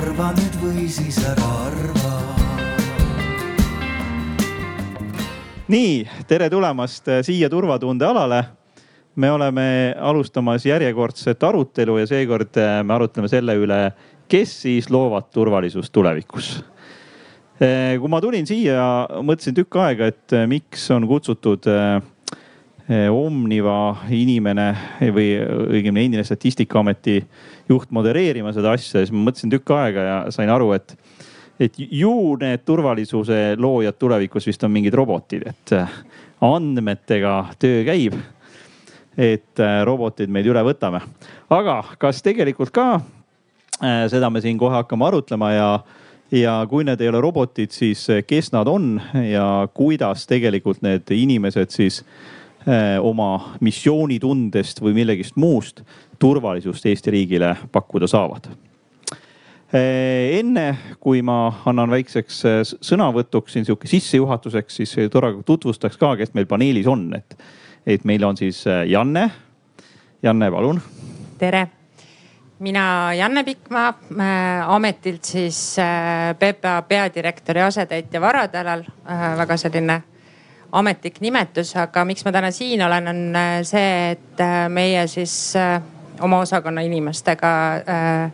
arva nüüd või siis ära arva. nii, tere tulemast äh, siia turvatunde alale. me oleme alustamas järjekordset arutelu ja seekord äh, me arutleme selle üle, kes siis loovad turvalisust tulevikus äh, kui ma tulin siia, mõtlesin tükk aega, et miks on kutsutud Omniva inimene või õigemini endine statistikaameti juht modereerima seda asja, siis ma mõtlesin tükk aega ja sain aru, et, et ju need turvalisuse loojad tulevikus vist on mingid robotid, et äh, andmetega töö käib. et äh, robotid meid üle võtame, aga kas tegelikult ka äh, seda me siin kohe hakkame arutlema ja ja kui need ei ole robotid, siis kes nad on ja kuidas tegelikult need inimesed siis oma missioonitundest või millegist muust turvalisust Eesti riigile pakkuda saavad. Eh, enne kui ma annan väikseks eh, sõnavõtuks siin sihuke sissejuhatuseks, siis tore tutvustaks ka, kes meil paneelis on, et, et meil on siis eh, Janne. Janne, palun. tere, mina Janne Pikma ametilt siis PPA peadirektori asetäitja Varatalal äh,. väga selline ametlik nimetus, aga miks ma täna siin olen, on see, et meie siis oma osakonna inimestega äh,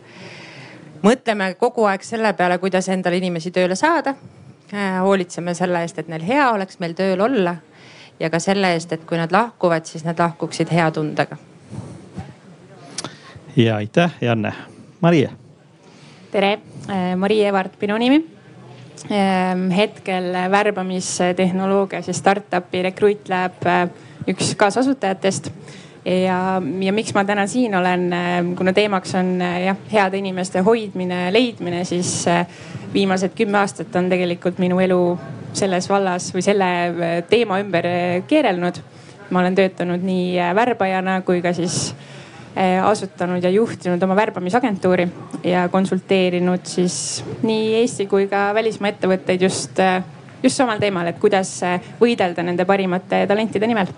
mõtleme kogu aeg selle peale, kuidas endale inimesi tööle saada äh,. hoolitseme selle eest, et neil hea oleks meil tööl olla ja ka selle eest, et kui nad lahkuvad, siis nad lahkuksid hea tundega. ja aitäh, Janne. Marie. tere, äh, Marie Evart minu nimi ähm, hetkel värbamistehnoloogias ja startup'i Recruit Lab äh, üks kaasasutajatest ja, ja miks ma täna siin olen, äh, kuna teemaks on äh, jah, heade inimeste hoidmine, leidmine, siis äh, viimased kümme aastat on tegelikult minu elu selles vallas või selle teema ümber keerelnud. ma olen töötanud nii värbajana kui ka siis asutanud ja juhtinud oma värbamisagentuuri ja konsulteerinud siis nii Eesti kui ka välismaa ettevõtteid just, just samal teemal, et kuidas võidelda nende parimate talentide nimel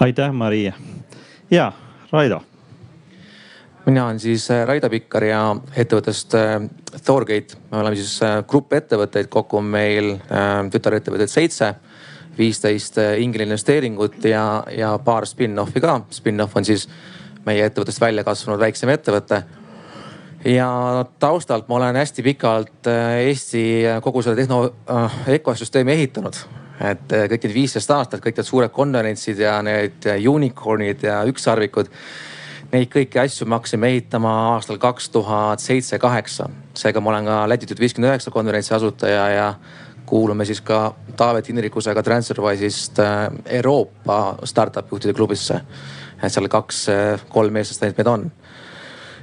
aitäh, Maria. ja Raido. mina olen siis äh, Raido Pikkar ja ettevõttest äh, Thorgate. me oleme siis äh, grupp ettevõtteid, kokku on meil tütarettevõtteid seitse, viisteist ingleinvesteeringut ja, ja paar spin-off'i ka. Spin-off on siis meie ettevõttest välja kasvanud väiksem ettevõte ja taustalt ma olen hästi pikalt Eesti kogu selle tehno ökosüsteemi ehitanud et äh, kõik need viisteist aastat, kõik need suured konverentsid ja need äh, unicorn'id ja ükssarvikud. Neid kõiki asju me hakkasime ehitama aastal kaks tuhat seitse, kaheksa. seega ma olen ka Latitude viiskümmend üheksa konverentsi asutaja ja kuulume siis ka Taavet Hinrikusega Transferwise'ist äh, Euroopa startup juhtide klubisse. et seal kaks-kolm eestlast ainult meid on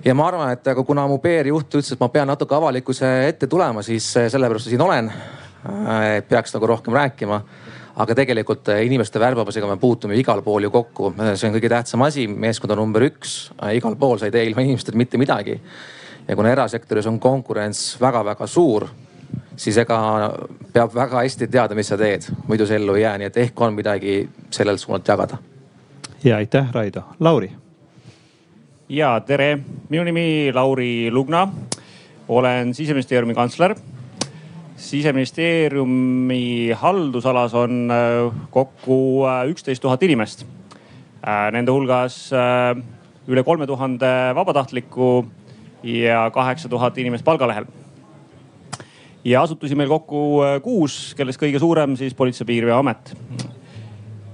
ja ma arvan, et aga kuna mu PR-juht ütles, et ma pean natuke avalikkuse ette tulema, siis sellepärast siin olen. Äh, peaks nagu rohkem rääkima. aga tegelikult äh, inimeste värbamisega me puutume igal pool ju kokku, see on kõige tähtsam asi, meeskond on number üks, äh, igal pool sa ei tee ilma inimesteta mitte midagi. ja kuna erasektoris on konkurents väga-väga suur, siis ega peab väga hästi teada, mis sa teed, muidu sa ellu ei jää, nii et ehk on midagi sellelt suunalt jagada. ja aitäh, Raido. Lauri. ja tere, minu nimi Lauri Lugna. olen siseministeeriumi kantsler siseministeeriumi haldusalas on äh, kokku äh, üksteist tuhat inimest. Äh, nende hulgas üle kolme tuhande vabatahtliku ja kaheksa tuhat inimest palgalehel. ja asutusi meil kokku kuus, kellest kõige suurem siis Politsei- ja Piirivalveamet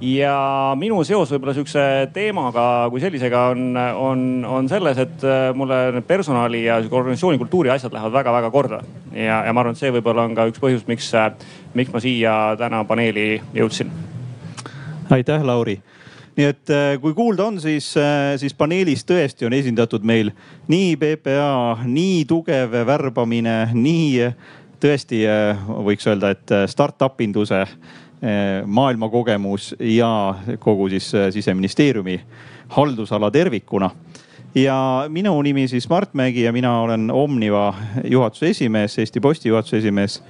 ja minu seos võib-olla sihukese teemaga kui sellisega on, on, on selles, et äh, mulle personali ja organisatsiooni kultuuri asjad lähevad väga-väga korda. ja, ja ma arvan, et see võib-olla on ka üks põhjus, miks, äh, miks ma siia täna paneeli jõudsin. aitäh, Lauri nii et äh, kui kuulda on, siis, siis paneelis tõesti on esindatud meil nii PPA, nii tugev värbamine, nii tõesti võiks öelda, et startup induse maailmakogemus ja kogu siis eh, siseministeeriumi haldusala tervikuna. ja minu nimi siis Mart Mägi ja mina olen Omniva juhatuse esimees, Eesti Posti juhatuse esimees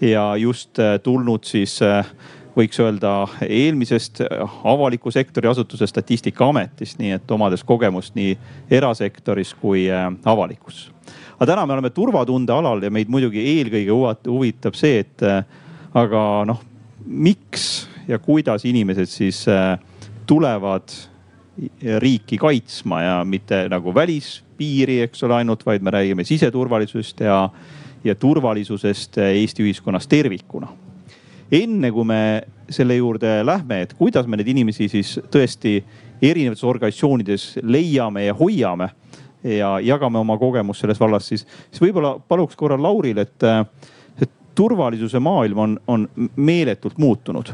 ja just eh, tulnud siis võiks öelda eelmisest avaliku sektori asutuse Statistikaametist, nii et omades kogemust nii erasektoris kui avalikus. aga täna me oleme turvatunde alal ja meid muidugi eelkõige huvitab see, et aga noh, miks ja kuidas inimesed siis tulevad riiki kaitsma ja mitte nagu välispiiri, eks ole, ainult, vaid me räägime siseturvalisusest ja, ja turvalisusest Eesti ühiskonnas tervikuna. enne kui me selle juurde lähme, et kuidas me neid inimesi siis tõesti erinevates organisatsioonides leiame ja hoiame ja jagame oma kogemust selles vallas, siis, siis võib-olla paluks korra Lauril, et turvalisuse maailm on, on meeletult muutunud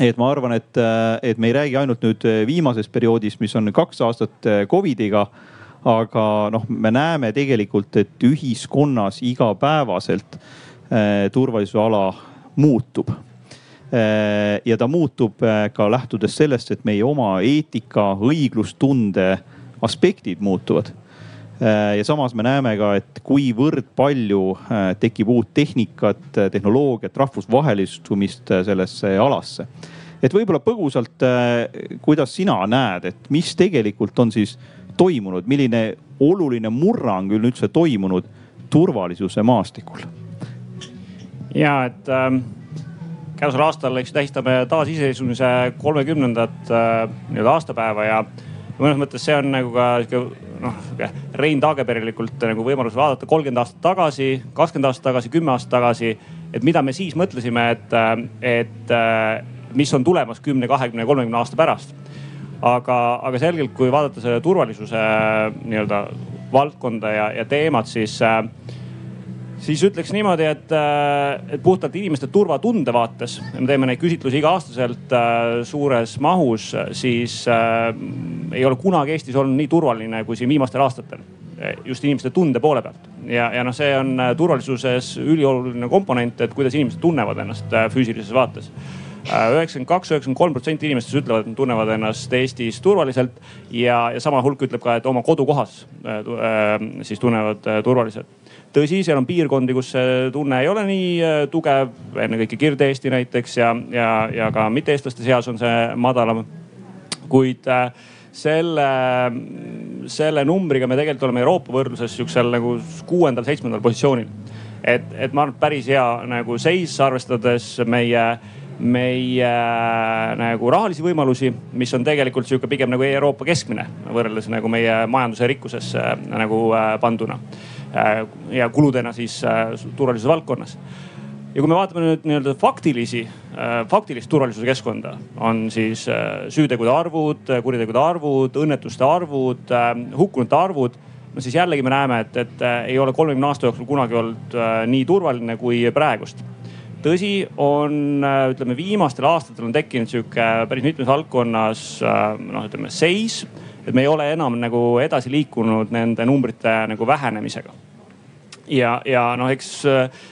et ma arvan, et, et me ei räägi ainult nüüd viimasest perioodist, mis on kaks aastat Covidiga. aga noh, me näeme tegelikult, et ühiskonnas igapäevaselt äh, turvalisuse ala muutub äh,. ja ta muutub ka lähtudes sellest, et meie oma eetika, õiglustunde aspektid muutuvad ja samas me näeme ka, et kuivõrd palju äh, tekib uut tehnikat, tehnoloogiat, rahvusvahelistumist sellesse alasse et võib-olla põgusalt, äh, kuidas sina näed, et mis tegelikult on siis toimunud, milline oluline murrang üleüldse toimunud turvalisuse maastikul? ja et ähm, käesoleval aastal, eks tähistame taasiseseisvumise kolmekümnendat äh, nii-öelda aastapäeva ja mõnes mõttes see on nagu ka sihuke noh, Rein Taageperielikult nagu võimalus vaadata kolmkümmend aastat tagasi, kakskümmend aastat tagasi, kümme aastat tagasi. et mida me siis mõtlesime, et, äh, et mis on tulemas kümne, kahekümne, kolmekümne aasta pärast. aga, aga selgelt, kui vaadata selle turvalisuse nii-öelda valdkonda ja, ja teemat, siis äh, siis ütleks niimoodi, et, äh, et puhtalt inimeste turvatunde vaates, me teeme neid küsitlusi iga-aastaselt äh, suures mahus, siis äh, ei ole kunagi Eestis olnud nii turvaline kui siin viimastel aastatel. just inimeste tunde poole pealt ja, ja noh, see on äh, turvalisuses ülioluline komponent, et kuidas inimesed tunnevad ennast füüsilises vaates Äh, üheksakümmend kaks, üheksakümmend kolm protsenti inimestest ütlevad, et nad tunnevad ennast Eestis turvaliselt ja, ja sama hulk ütleb ka, et oma kodukohas äh, äh, siis tunnevad turvaliselt tõsi, seal on piirkondi, kus see tunne ei ole nii tugev, ennekõike Kirde-Eesti näiteks ja, ja, ja ka mitte-eestlaste seas on see madalam. kuid selle, selle numbriga me tegelikult oleme Euroopa võrdluses sihukesel nagu kuuendal-seitsmendal positsioonil. et, et ma arvan, et päris hea nagu seis, arvestades meie meie äh, nagu rahalisi võimalusi, mis on tegelikult sihuke pigem nagu Euroopa keskmine võrreldes nagu meie majanduse rikkusesse äh, nagu äh, panduna. Ja kuludena siis turvalisuse valdkonnas ja kui me vaatame nüüd nii-öelda faktilisi, faktilist turvalisuse keskkonda, on siis süütegude arvud, kuritegude arvud, õnnetuste arvud, hukkunute arvud. no siis jällegi me näeme, et, et ei ole kolmekümne aasta jooksul kunagi olnud nii turvaline kui praegust tõsi, on ütleme viimastel aastatel on tekkinud sihuke päris mitmes valdkonnas noh, ütleme seis, et me ei ole enam nagu edasi liikunud nende numbrite nagu vähenemisega ja, ja noh, eks,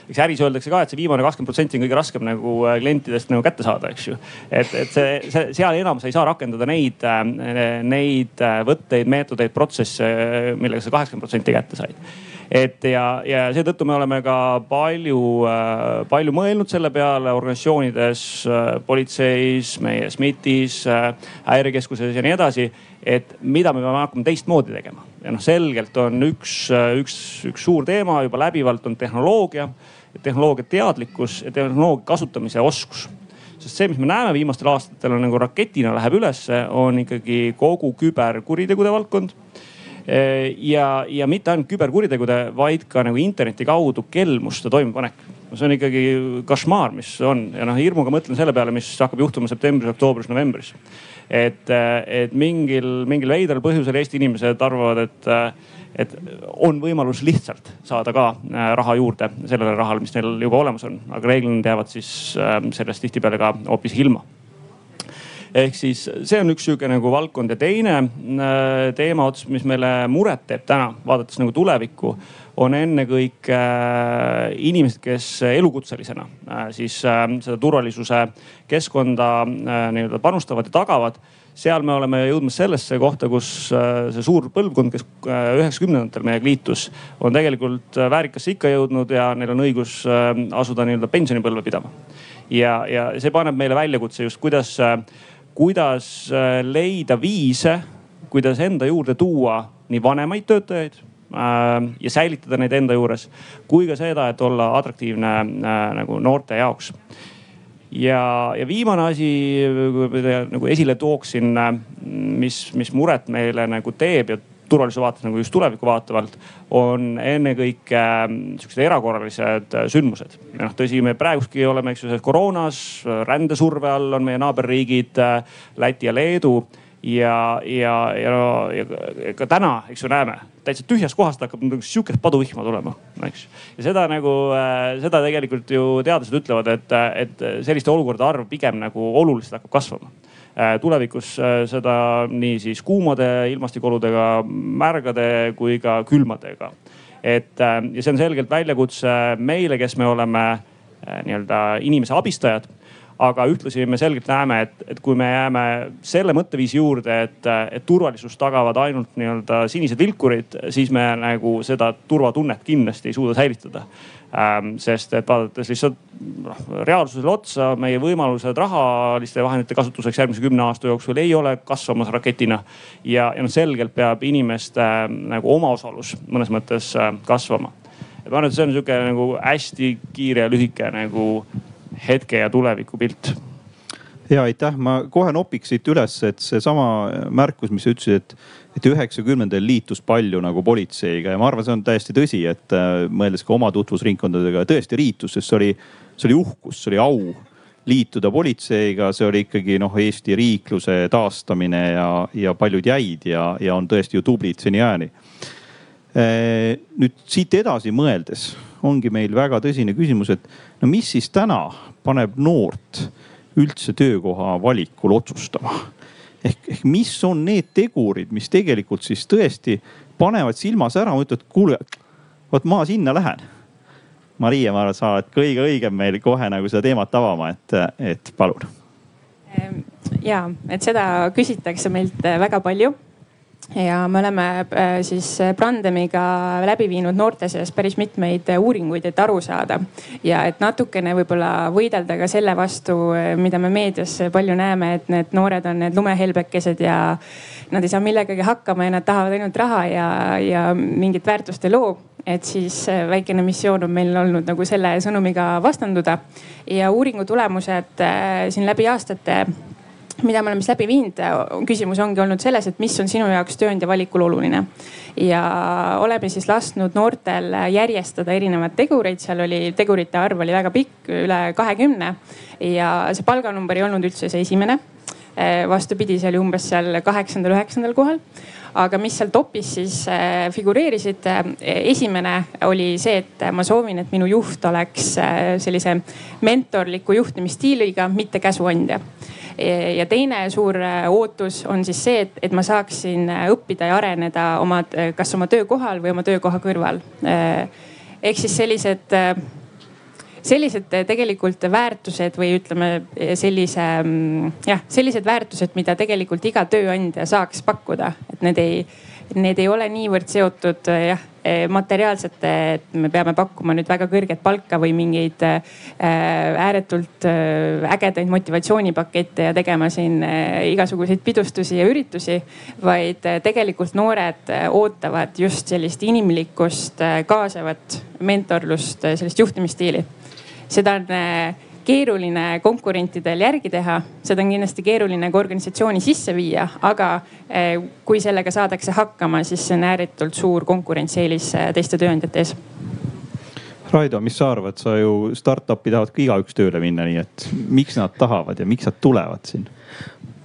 eks äris öeldakse ka, et see viimane kakskümmend protsenti on kõige raskem nagu klientidest nagu kätte saada, eks ju. et, et see, see, seal enam sa ei saa rakendada neid, neid võtteid, meetodeid, protsesse, millega sa kaheksakümmend protsenti kätte said et ja, ja seetõttu me oleme ka palju, äh, palju mõelnud selle peale organisatsioonides, äh, politseis, meie SMIT-is, äh, häirekeskuses ja nii edasi. Et mida me peame hakkama teistmoodi tegema. Ja noh, selgelt on üks, üks, üks suur teema juba läbivalt on tehnoloogia, tehnoloogia teadlikkus ja tehnoloogia kasutamise oskus. Sest see, mis me näeme viimastel aastatel on nagu raketina läheb ülesse, on ikkagi kogu küberkuritegude valdkond. Ja, ja mitte ainult küberkuritegude, vaid ka nagu interneti kaudu kelmuste toimepanek. See on ikkagi košmaar, mis on. Ja noh, hirmuga mõtlen selle peale, mis hakkab juhtuma septembris, oktoobris, novembris. et, äh, et mingil, mingil veidral põhjusel Eesti inimesed arvavad, et, äh, et on võimalus lihtsalt saada ka raha juurde sellele rahale, mis neil juba olemas on, aga reeglina nad jäävad siis sellest tihtipeale ka hoopis ilma. Ehk siis see on üks sihuke nagu valdkond. Ja teine teema ots, mis meile muret teeb täna, vaadates nagu tulevikku, on ennekõike äh, inimesed, kes elukutselisena äh, siis seda turvalisuse keskkonda nii-öelda panustavad ja tagavad. Seal me oleme jõudmas sellesse kohta, kus see suur põlvkond, kes üheksakümnendatel meiega liitus, on tegelikult väärikasse ikka jõudnud ja neil on õigus asuda nii-öelda pensionipõlve pidama. Ja, ja see paneb meile väljakutse just kuidas, kuidas leida viise, kuidas enda juurde tuua nii vanemaid töötajaid ja säilitada neid enda juures, kui ka seda, et olla atraktiivne nagu noorte jaoks ja, ja viimane asi, nagu esile tooksin, mis, mis muret meile nagu teeb ja turvalisuse vaates nagu just tulevikku vaatavalt, on ennekõike ähm, sihukesed erakorralised äh, sündmused. noh, tõsi, me praeguski oleme, eks ju, selles koroonas, rändesurve all on meie naaberriigid äh, Läti ja Leedu ja, ja, ja, ja ka täna, eks ju, näeme täitsa tühjast kohast hakkab nagu sihukest paduvihma tulema, eks. ja seda nagu, äh, seda tegelikult ju teadlased ütlevad, et, et selliste olukordade arv pigem nagu oluliselt hakkab kasvama äh, tulevikus äh, seda nii siis kuumade ilmastikuoludega, märgade kui ka külmadega. et ja see on selgelt väljakutse meile, kes me oleme nii-öelda inimese abistajad aga ühtlasi me selgelt näeme, et, et kui me jääme selle mõtteviisi juurde, et, et turvalisust tagavad ainult nii-öelda sinised vilkurid, siis me nagu seda turvatunnet kindlasti ei suuda säilitada ähm,. sest et vaadates lihtsalt noh reaalsusele otsa, meie võimalused rahaliste vahendite kasutuseks järgmise kümne aasta jooksul ei ole kasvamas raketina. ja, ja noh, selgelt peab inimeste äh, nagu omaosalus mõnes mõttes äh, kasvama. ma arvan, et see on sihuke nagu hästi kiire ja lühike nagu hetke ja tuleviku pilt ja aitäh, ma kohe nopiks siit üles, et seesama märkus, mis sa ütlesid, et, et üheksakümnendatel liitus palju nagu politseiga ja ma arvan, see on täiesti tõsi, et äh, mõeldes ka oma tutvusringkondadega tõesti liitus, sest see oli, see oli uhkus, see oli au liituda politseiga, see oli ikkagi noh, Eesti riikluse taastamine ja, ja paljud jäid ja, ja on tõesti ju tublid seniajani. Äh, nüüd siit edasi mõeldes ongi meil väga tõsine küsimus, et no mis siis täna paneb noort üldse töökoha valikul otsustama. ehk, ehk mis on need tegurid, mis tegelikult siis tõesti panevad silma särama, ütlevad, kuule, vot ma sinna lähen. Maria, ma arvan, sa oled kõige õigem meil kohe nagu seda teemat avama, et, et palun. Ja, et seda küsitakse meilt väga palju ja me oleme äh, siis Brandemiga läbi viinud noorte seas päris mitmeid uuringuid, et aru saada ja et natukene võib-olla võidelda ka selle vastu, mida me meedias palju näeme, et need noored on need lumehelbekesed ja nad ei saa millegagi hakkama ja nad tahavad ainult raha ja, ja mingit väärtust ei loo. et siis väikene missioon on meil olnud nagu selle sõnumiga vastanduda ja uuringu tulemused äh, siin läbi aastate mida me oleme siis läbi viinud, küsimus ongi olnud selles, et mis on sinu jaoks tööandja valikul oluline. ja oleme siis lasknud noortel järjestada erinevaid tegureid, seal oli tegurite arv oli väga pikk, üle kahekümne. ja see palganumber ei olnud üldse see esimene. vastupidi, see oli umbes seal kaheksandal, üheksandal kohal aga mis seal topis siis äh, figureerisid, esimene oli see, et ma soovin, et minu juht oleks sellise mentorliku juhtimisstiiliga, mitte käsuandja ja teine suur äh, ootus on siis see, et, et ma saaksin äh, õppida ja areneda oma, äh, kas oma töökohal või oma töökoha kõrval. ehk siis sellised, sellised tegelikult väärtused või ütleme sellise mm, jah, sellised väärtused, mida tegelikult iga tööandja saaks pakkuda, et need ei need ei ole niivõrd seotud jah materiaalsete, et me peame pakkuma nüüd väga kõrget palka või mingeid eh, ääretult ägedaid motivatsioonipakette ja tegema siin igasuguseid pidustusi ja üritusi. vaid tegelikult noored ootavad just sellist inimlikkust, kaasavat mentorlust, sellist juhtimisstiili. seda on keeruline konkurentidel järgi teha, seda on kindlasti keeruline ka organisatsiooni sisse viia, aga eh, kui sellega saadakse hakkama, siis see on ääretult suur konkurentsieelis eh, teiste tööandjate ees. Raido, mis sa arvad, sa ju startup'i tahad ka igaüks tööle minna, nii et miks nad tahavad ja miks nad tulevad siin?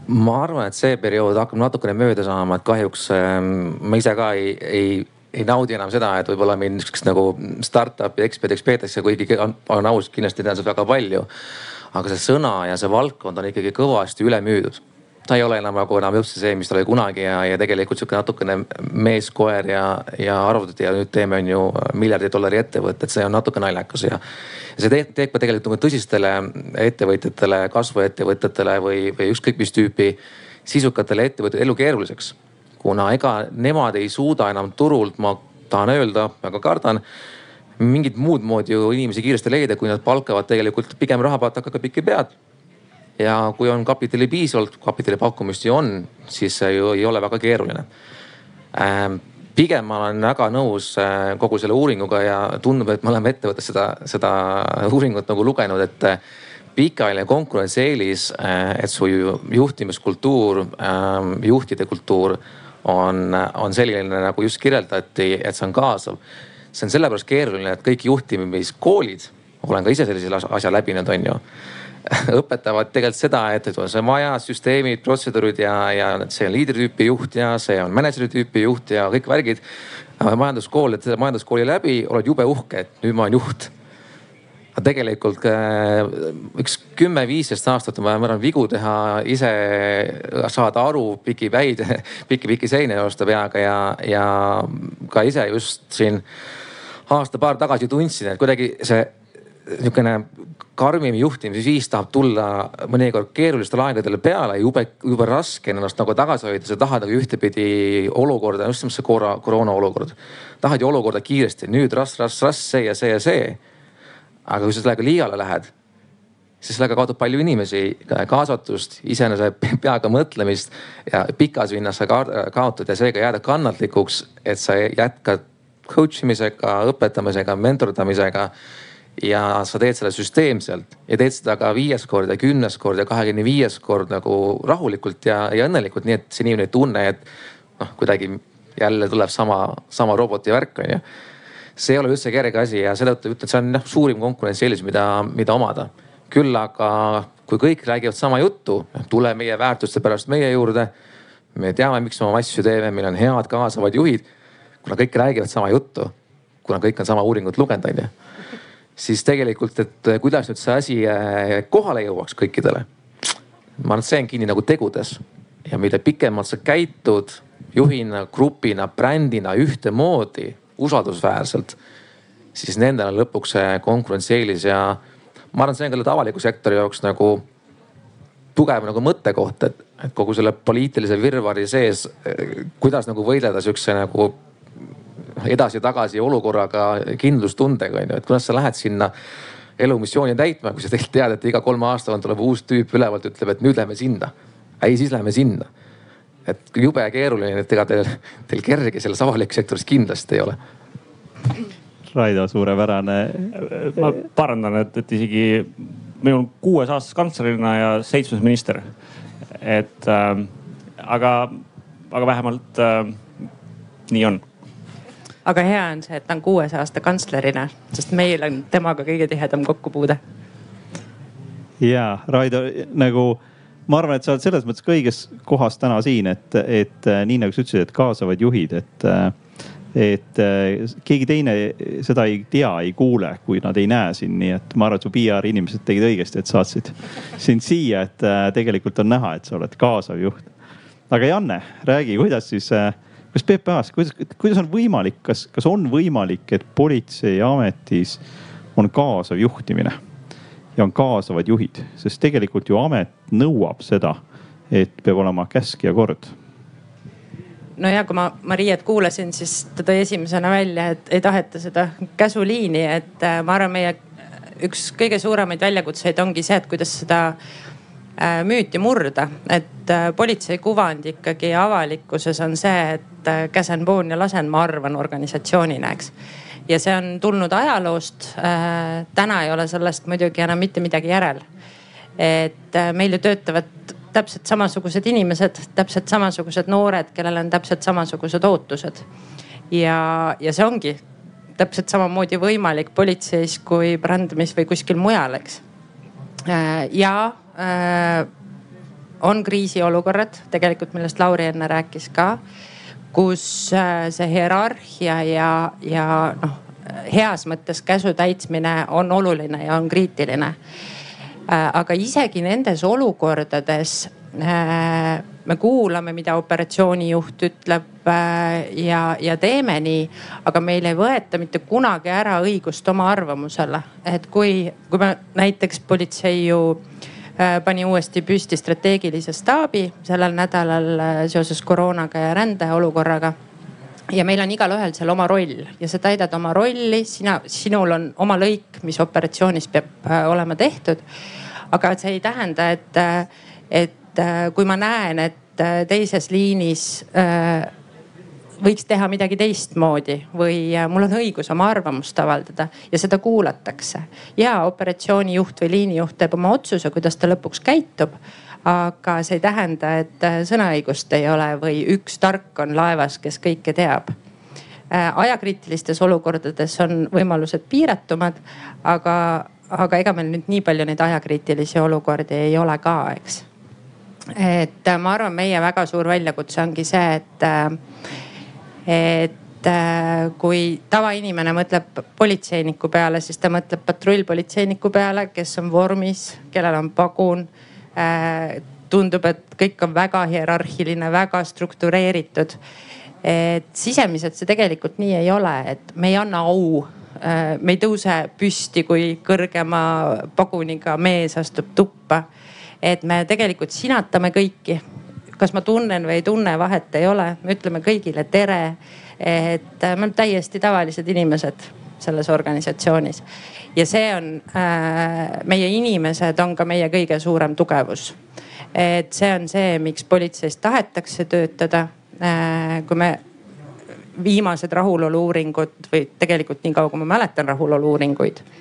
ma arvan, et see periood hakkab natukene mööda saama, et kahjuks ähm, ma ise ka ei, ei ei naudi enam seda, et võib-olla mind niisugust nagu startup'i eksperdiks peetakse, kuigi olen aus, kindlasti tean sellest väga palju. aga see sõna ja see valdkond on ikkagi kõvasti üle müüdud ta ei ole enam nagu enam üldse see, mis ta oli kunagi ja, ja tegelikult sihuke natukene mees, koer ja, ja arvutid ja nüüd teeme, on ju miljardi dollari ettevõtted, see on natuke naljakas ja. see teeb, teeb ka tegelikult nagu tõsistele ettevõtjatele, kasvuettevõtetele või, või ükskõik mis tüüpi sisukatele ettevõtetele elu keeruliseks kuna ega nemad ei suuda enam turult, ma tahan öelda, väga kardan mingit muud moodi ju inimesi kiiresti leida, kui nad palkavad tegelikult pigem rahapatakaga pikki pead. ja kui on kapitali piisavalt, kapitali pakkumist ju on, siis see ju ei ole väga keeruline ähm, pigem ma olen väga nõus äh, kogu selle uuringuga ja tundub, et me oleme ettevõttes seda, seda uuringut nagu lugenud, et äh, pikaajaline konkurentsieelis, äh, et su juhtimiskultuur, ähm, juhtide kultuur on, on selline nagu just kirjeldati, et see on kaasav. see on sellepärast keeruline, et kõik juhtimiskoolid, olen ka ise sellise asja läbinud, on ju õpetavad tegelikult seda, et, et see on vaja süsteemid, protseduurid ja, ja see on liidritüüpi juht ja see on mänedžeri tüüpi juht ja kõik värgid. majanduskool, et majanduskooli läbi oled jube uhke, et nüüd ma olen juht. Aga tegelikult äh, üks kümme-viisteist aastat on vaja, ma arvan, vigu teha, ise saada aru, piki päid, piki-piki seina joosta peaga ja, ja ka ise just siin aasta-paar tagasi tundsin, et kuidagi see niisugune karmim juhtimisviis tahab tulla mõnikord keerulistel aegadel peale, jube, jube raske on ennast nagu tagasi hoida, sa tahad nagu ühtepidi olukorda, just see korra, koroona olukord. tahad ju olukorda kiiresti, nüüd rass, rass, rass, see ja see ja see. Aga kui sa sellega liiale lähed, siis sellega kaotab palju inimesi, kaasatust, iseenese peaga mõtlemist ja pikas vinnas sa kaotad ja seega jääda kannatlikuks, et sa jätkad coach imisega, õpetamisega, mentordamisega ja sa teed selle süsteemselt ja teed seda ka viies kord ja kümnes kord ja kahekümne viies kord nagu rahulikult ja, ja õnnelikult, nii et see inimene ei tunne, et noh, kuidagi jälle tuleb sama, sama roboti värk on ju. See ei ole üldse kerge asi ja seetõttu ütlen, see on jah suurim konkurentsieelis, mida, mida omada. küll aga kui kõik räägivad sama juttu, tule meie väärtuste pärast meie juurde. me teame, miks me oma asju teeme, meil on head kaasavad juhid. kuna kõik räägivad sama juttu, kuna kõik on sama uuringut lugenud, on ju siis tegelikult, et kuidas nüüd see asi eh, kohale jõuaks kõikidele. ma arvan, et see on kinni nagu tegudes ja mida pikemalt sa käitud juhina, grupina, brändina ühtemoodi, usaldusväärselt, siis nendel on lõpuks see konkurentsieelis ja ma arvan, see on ka avaliku sektori jaoks nagu tugev nagu mõttekoht, et, et kogu selle poliitilise virvarri sees, kuidas nagu võidelda sihukese nagu edasi-tagasi olukorraga, kindlustundega on ju, et kuidas sa lähed sinna elumissiooni täitma, kui sa tegelikult tead, et iga kolme aasta tagant tuleb uus tüüp ülevalt, ütleb, et nüüd lähme sinna. ei, siis lähme sinna. Et jube keeruline, et ega teil, teil kerge selles avalikus sektoris kindlasti ei ole. Raido, suurepärane. ma parandan, et, et isegi minul kuues aastas kantslerina ja seitsmes minister. et äh, aga, aga vähemalt äh, nii on aga hea on see, et ta on kuues aasta kantslerina, sest meil on temaga kõige tihedam kokkupuude. ja Raido nagu ma arvan, et sa oled selles mõttes ka õiges kohas täna siin, et, et äh, nii nagu sa ütlesid, et kaasavad juhid, et, äh, et äh, keegi teine seda ei tea, ei kuule, kui nad ei näe sind, nii et ma arvan, et su PR inimesed tegid õigesti, et saatsid sind siia, et tegelikult on näha, et sa oled kaasav juht. aga Janne, räägi, kuidas siis kas PPA-s, kuidas, kuidas on võimalik, kas, kas on võimalik, et politseiametis on kaasav juhtimine ja on kaasavad juhid, sest tegelikult ju amet nõuab seda, et peab olema käsk ja kord no ja kui ma Mariet kuulasin, siis ta tõi esimesena välja, et ei taheta seda käsuliini, et äh, ma arvan, meie üks kõige suuremaid väljakutseid ongi see, et kuidas seda Äh, müüti murda, et äh, politsei kuvand ikkagi avalikkuses on see, et käsen, poon ja lasen, ma arvan organisatsioonina, eks. Ja see on tulnud ajaloost. täna ei ole sellest muidugi enam mitte midagi järel. et meil ju töötavad täpselt samasugused inimesed, täpselt samasugused noored, kellel on täpselt samasugused ootused. ja, ja see ongi täpselt samamoodi võimalik politseis kui brändamis või kuskil mujal, eks. ja Äh, on kriisiolukorrad tegelikult, millest Lauri enne rääkis ka, kus äh, see hierarhia ja, ja noh, heas mõttes käsu täitmine on oluline ja on kriitiline. Äh, aga isegi nendes olukordades me kuulame, mida operatsioonijuht ütleb ja, ja teeme nii, aga meil ei võeta mitte kunagi ära õigust oma arvamusele. et kui, kui me näiteks politsei ju äh, Äh, pani uuesti püsti strateegilise staabi sellel nädalal äh, seoses koroonaga ja rändeolukorraga. ja meil on igalühel seal oma roll ja sa täidad oma rolli, sina, sinul on oma lõik, mis operatsioonis peab äh, olema tehtud. aga see ei tähenda, et, äh, et äh, kui ma näen, et teises liinis võiks teha midagi teistmoodi või mul on õigus oma arvamust avaldada ja seda kuulatakse. ja operatsioonijuht või liinijuht teeb oma otsuse, kuidas ta lõpuks käitub aga see ei tähenda, et äh, sõnaõigust ei ole või üks tark on laevas, kes kõike teab. Äh, ajakriitilistes olukordades on võimalused piiratumad, aga, aga ega meil nüüd nii palju neid ajakriitilisi olukordi ei ole ka, eks. et äh, ma arvan, meie väga suur väljakutse ongi see, et, et kui tavainimene mõtleb politseiniku peale, siis ta mõtleb patrullpolitseiniku peale, kes on vormis, kellel on pagun Äh, tundub, et kõik on väga hierarhiline, väga struktureeritud. et sisemiselt see tegelikult nii ei ole, et me ei anna au äh, me ei tõuse püsti, kui kõrgema paguniga mees astub tuppa. et me tegelikult sinatame kõiki. Kas ma tunnen või ei tunne, vahet ei ole, me ütleme kõigile tere. et me oleme täiesti tavalised inimesed selles organisatsioonis ja see on äh,, meie inimesed on ka meie kõige suurem tugevus. et see on see, miks politseis tahetakse töötada äh,. kui me viimased rahulolu-uuringud või tegelikult niikaua, kui ma mäletan rahulolu-uuringuid äh,,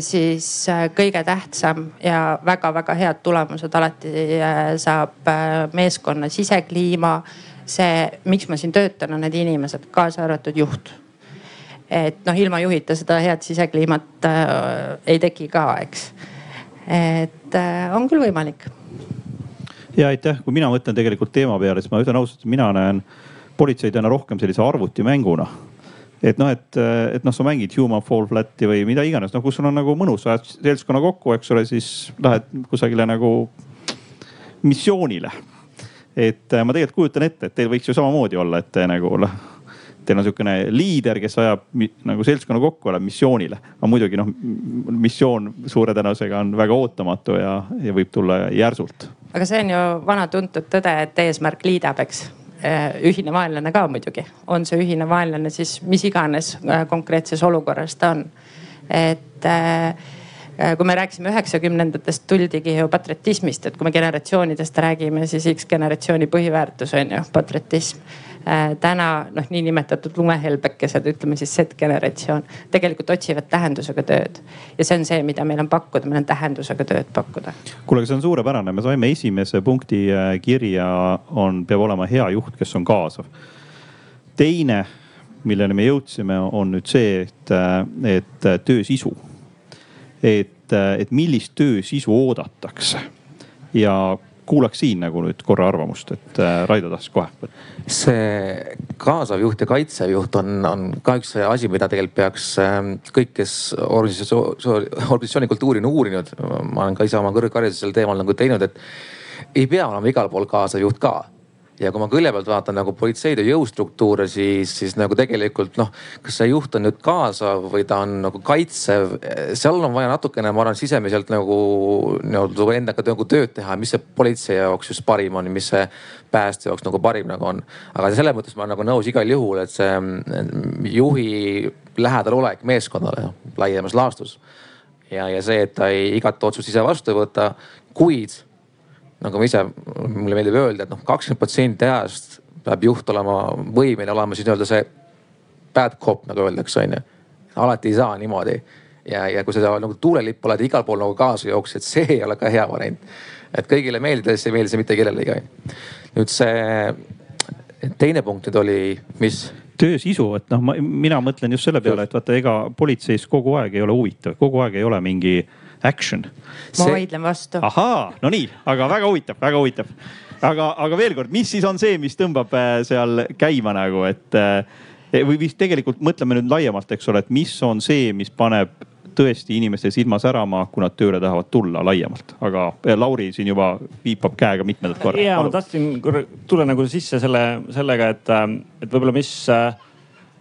siis äh, kõige tähtsam ja väga-väga head tulemused alati äh, saab äh, meeskonna sisekliima. see, miks ma siin töötan, on need inimesed, kaasa arvatud juht et noh, ilma juhita seda head sisekliimat äh, ei teki ka, eks. et äh, on küll võimalik. ja aitäh, kui mina mõtlen tegelikult teema peale, siis ma ütlen ausalt, mina näen politseid aina rohkem sellise arvutimänguna et noh, et, et noh, sa mängid Human Fall Flat'i või mida iganes, noh kus sul on nagu mõnus, ajad seltskonna kokku, eks ole, siis lähed kusagile nagu missioonile. et ma tegelikult kujutan ette, et teil võiks ju samamoodi olla, et te nagu noh teil on sihukene liider, kes ajab nagu seltskonna kokku, läheb missioonile. aga muidugi noh, missioon suure tõenäosusega on väga ootamatu ja, ja võib tulla järsult. aga see on ju vana tuntud tõde, et eesmärk liidab, eks äh, ühine vaenlane ka muidugi, on see ühine vaenlane siis mis iganes äh, konkreetses olukorras ta on. et äh, kui me rääkisime üheksakümnendatest, tuldigi ju patriotismist, et kui me generatsioonidest räägime, siis X generatsiooni põhiväärtus on ju patriotism. Äh, täna noh, niinimetatud lumehelbekesed, ütleme siis Z-generatsioon, tegelikult otsivad tähendusega tööd. ja see on see, mida meil on pakkuda, meil on tähendusega tööd pakkuda. kuule, aga see on suurepärane, me saime esimese punkti äh, kirja, on, peab olema hea juht, kes on kaasav. teine, milleni me jõudsime, on nüüd see, et, äh, et töö sisu. et, et millist töö sisu oodatakse ja kuulaks siin nagu nüüd korra arvamust, et äh, Raido tahtis kohe. see kaasav juht ja kaitsev juht on, on ka üks asi, mida tegelikult peaks ähm, kõik, kes organisatsiooni, organisatsiooni kultuuri on uurinud. ma olen ka ise oma kõrghariduse sel teemal nagu teinud, et ei pea olema igal pool kaasav juht ka ja kui ma külje pealt vaatan nagu politseid ja jõustruktuure, siis, siis nagu tegelikult noh, kas see juht on nüüd kaasav või ta on nagu kaitsev, seal on vaja natukene, ma arvan, sisemiselt nagu nii-öelda endaga nagu tööd teha, mis see politsei jaoks just parim on, mis see pääste jaoks nagu parim nagu on. aga selles mõttes ma olen nagu nõus igal juhul, et see mm, juhi lähedal olek meeskonnale laiemas laastus ja, ja see, et ta ei igat otsust ise vastu ei võta, kuid nagu ma ise, mulle meeldib öelda, et noh, kakskümmend protsenti ajast peab juht olema võimeline olema siis nii-öelda see bad cop nagu öeldakse, onju. alati ei saa niimoodi ja, ja kui sa nagu tuulelipp oled igal pool nagu kaasa jooksed, see ei ole ka hea variant. et kõigile meeldides ei meeldi see mitte kellelegi. nüüd see teine punkt nüüd oli, mis? töö sisu, et noh, ma, mina mõtlen just selle peale, et vaata, ega politseis kogu aeg ei ole huvitav, kogu aeg ei ole mingi action. ma see... vaidlen vastu. ahaa, no nii, aga väga huvitav, väga huvitav. aga, aga veel kord, mis siis on see, mis tõmbab äh, seal käima nagu, et äh, või vist tegelikult mõtleme nüüd laiemalt, eks ole, et mis on see, mis paneb tõesti inimeste silma särama, kui nad tööle tahavad tulla laiemalt, aga äh, Lauri siin juba viipab käega mitmendat korda. ja ma tahtsin tulla nagu sisse selle, sellega, et, et võib-olla mis äh,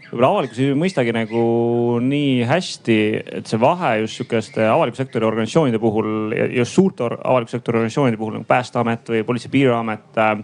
võib-olla avalikkus ei mõistagi nagu nii hästi, et see vahe just sihukeste avaliku sektori organisatsioonide puhul just suurte avaliku sektori organisatsioonide puhul nagu Päästeamet või Politsei- ja Piirivalveamet äh,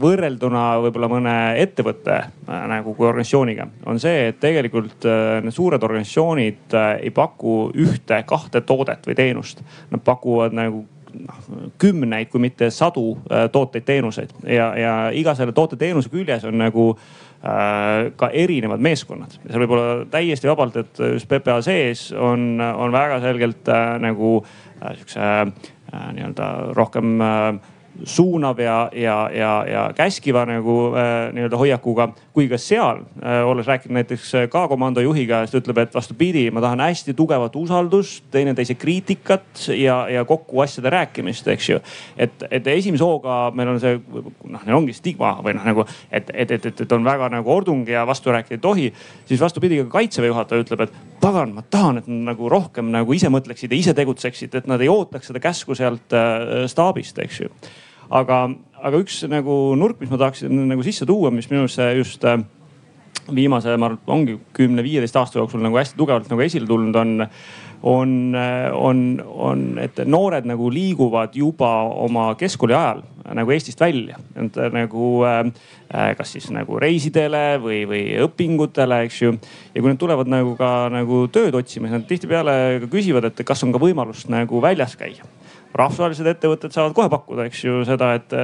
võrrelduna võib-olla mõne ettevõtte nagu kui organisatsiooniga on see, et tegelikult need suured organisatsioonid ei paku ühte-kahte toodet või teenust. Nad pakuvad nagu noh, kümneid, kui mitte sadu tooteid-teenuseid ja, ja iga selle toote-teenuse küljes on nagu äh, ka erinevad meeskonnad. seal võib olla täiesti vabalt, et just PPA sees on, on väga selgelt äh, nagu äh, sihukese äh, nii-öelda rohkem äh, suunav ja, ja, ja, ja käskiva nagu äh, nii-öelda hoiakuga. kui ka seal äh,, olles rääkinud näiteks äh, ka komando juhiga, siis ta ütleb, et vastupidi, ma tahan hästi tugevat usaldust, teineteise kriitikat ja, ja kokku asjade rääkimist, eks ju. et, et esimese hooga meil on see noh, neil ongi stigma või noh, nagu et, et, et, et, et on väga nagu ordung ja vastu rääkida ei tohi. siis vastupidi, ka kaitseväe juhataja ütleb, et pagan, ma tahan, et nad nagu rohkem nagu ise mõtleksid ja ise tegutseksid, et nad ei ootaks seda käsku sealt äh, staabist, eks ju. Aga, aga üks nagu nurk, mis ma tahaksin nagu sisse tuua, mis minu arust just äh, viimase, ma arvan, ongi kümne-viieteist aasta jooksul nagu hästi tugevalt nagu esile tulnud on on, on, on, et noored nagu liiguvad juba oma keskkooli ajal nagu Eestist välja. et nagu äh, kas siis nagu reisidele või, või õpingutele, eks ju. ja kui nad tulevad nagu ka nagu tööd otsima, siis nad tihtipeale küsivad, et kas on ka võimalust nagu väljas käia rahvusvahelised ettevõtted saavad kohe pakkuda, eks ju seda, et,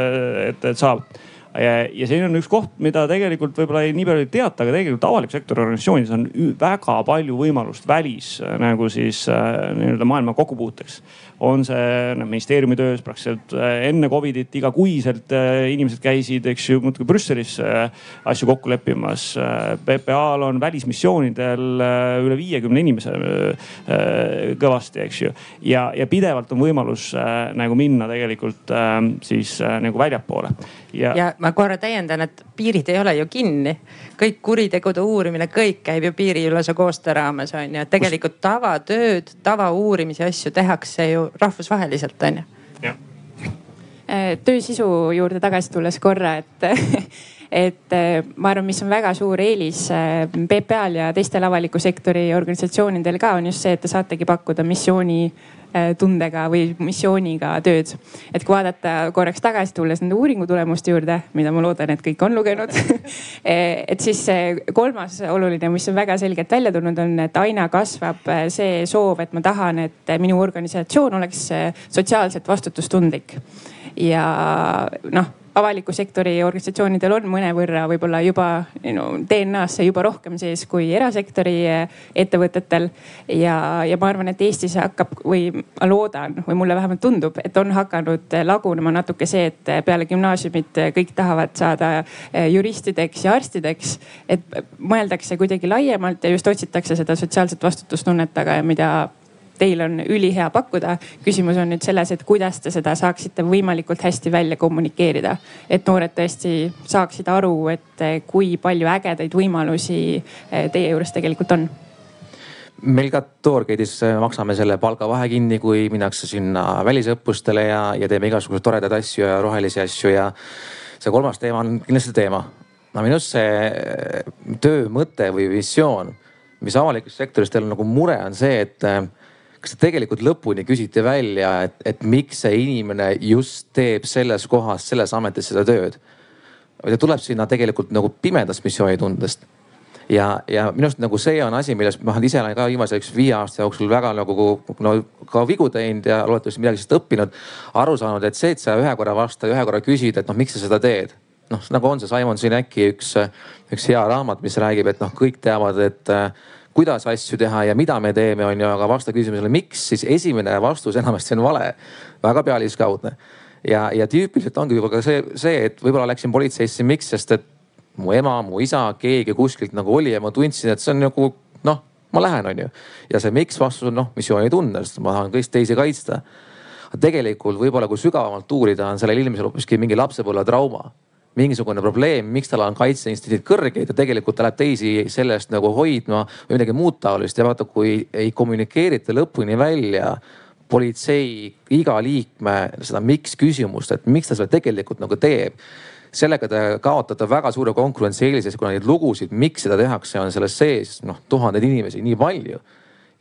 et, et saab ja, siin on üks koht, mida tegelikult võib-olla nii palju ei teata, aga tegelikult avaliku sektori organisatsioonides on väga palju võimalust välis nagu siis äh, nii-öelda maailma kokkupuuteks on see noh ministeeriumi töös praktiliselt äh, enne Covidit igakuiselt äh, inimesed käisid, eks ju, muudkui Brüsselis äh, asju kokku leppimas. PPA-l on välismissioonidel üle viiekümne inimese kõvasti, eks ju. ja, ja pidevalt on võimalus nagu minna tegelikult siis nagu väljapoole. ja, ja ma korra täiendan, et piirid ei ole ju kinni. kõik kuritegude uurimine, kõik käib ju piiriülese koostöö raames on ju, et tegelikult tavatööd, tavauurimise asju tehakse ju rahvusvaheliselt on ju. Äh, töö sisu juurde tagasi tulles korra, et et äh, ma arvan, mis on väga suur eelis äh, PPA-l ja teistel avaliku sektori organisatsioonidel ka on just see, et te saategi pakkuda missiooni tundega või missiooniga tööd. et kui vaadata korraks tagasi, tulles nende uuringu tulemuste juurde, mida ma loodan, et kõik on lugenud äh, et siis kolmas oluline, mis on väga selgelt välja tulnud, on, et aina kasvab äh, see soov, et ma tahan, et minu organisatsioon oleks sotsiaalselt vastutustundlik. Ja noh avaliku sektori organisatsioonidel on mõnevõrra võib-olla juba no, DNA-sse juba rohkem sees kui erasektori eh, ettevõtetel. ja, ja ma arvan, et Eestis hakkab või ma loodan või mulle vähemalt tundub, et on hakanud lagunema natuke see, et peale gümnaasiumit kõik tahavad saada eh, juristideks ja arstideks. et mõeldakse kuidagi laiemalt ja just otsitakse seda sotsiaalset vastutustunnet, aga mida teil on ülihea pakkuda. küsimus on nüüd selles, et kuidas te seda saaksite võimalikult hästi välja kommunikeerida. et noored tõesti saaksid aru, et eh, kui palju ägedaid võimalusi eh, teie juures tegelikult on meil ka Tourgate'is eh, maksame selle palgavahe kinni, kui minnakse sinna välisõppustele ja, ja teeme igasuguseid toredaid asju ja rohelisi asju ja see kolmas teema on kindlasti teema. no minu arust see töö mõte või visioon, mis avalikus sektoris teil nagu mure on see, et kas te tegelikult lõpuni küsite välja, et, et miks see inimene just teeb selles kohas, selles ametis seda tööd? ta tuleb sinna tegelikult nagu pimedast missioonitundest ja, ja minu arust nagu see on asi, millest ma ise olen ka viimase üks viie aasta jooksul väga nagu no ka vigu teinud ja loodetavasti midagi sellest õppinud. aru saanud, et see, et sa ühe korra vastad, ühe korra küsid, et noh, miks sa seda teed. noh, nagu on see Simon Sineki üks, üks hea raamat, mis räägib, et noh, kõik teavad, et kuidas asju teha ja mida me teeme, on ju, aga vasta küsimusele, miks, siis esimene vastus enamasti on vale, väga pealiskaudne. ja, ja tüüpiliselt ongi võib-olla ka see, see, et võib-olla läksin politseisse, miks, sest et mu ema, mu isa, keegi kuskilt nagu oli ja ma tundsin, et see on nagu noh, ma lähen, on ju. ja see miks vastus on noh, missioonitunne, sest ma tahan kõiki teisi kaitsta. tegelikult võib-olla, kui sügavamalt uurida, on sellel inimesel hoopiski mingi lapsepõlvetrauma mingisugune probleem, miks tal on kaitseinstinktiid kõrgeid ja tegelikult ta läheb teisi selle eest nagu hoidma või midagi muud taolist ja vaata, kui ei kommunikeerita lõpuni välja politsei iga liikme seda miks küsimust, et miks ta seda tegelikult nagu teeb. sellega te kaotate väga suure konkurentsieelise, kuna neid lugusid, miks seda tehakse, on selles sees noh tuhandeid inimesi nii palju.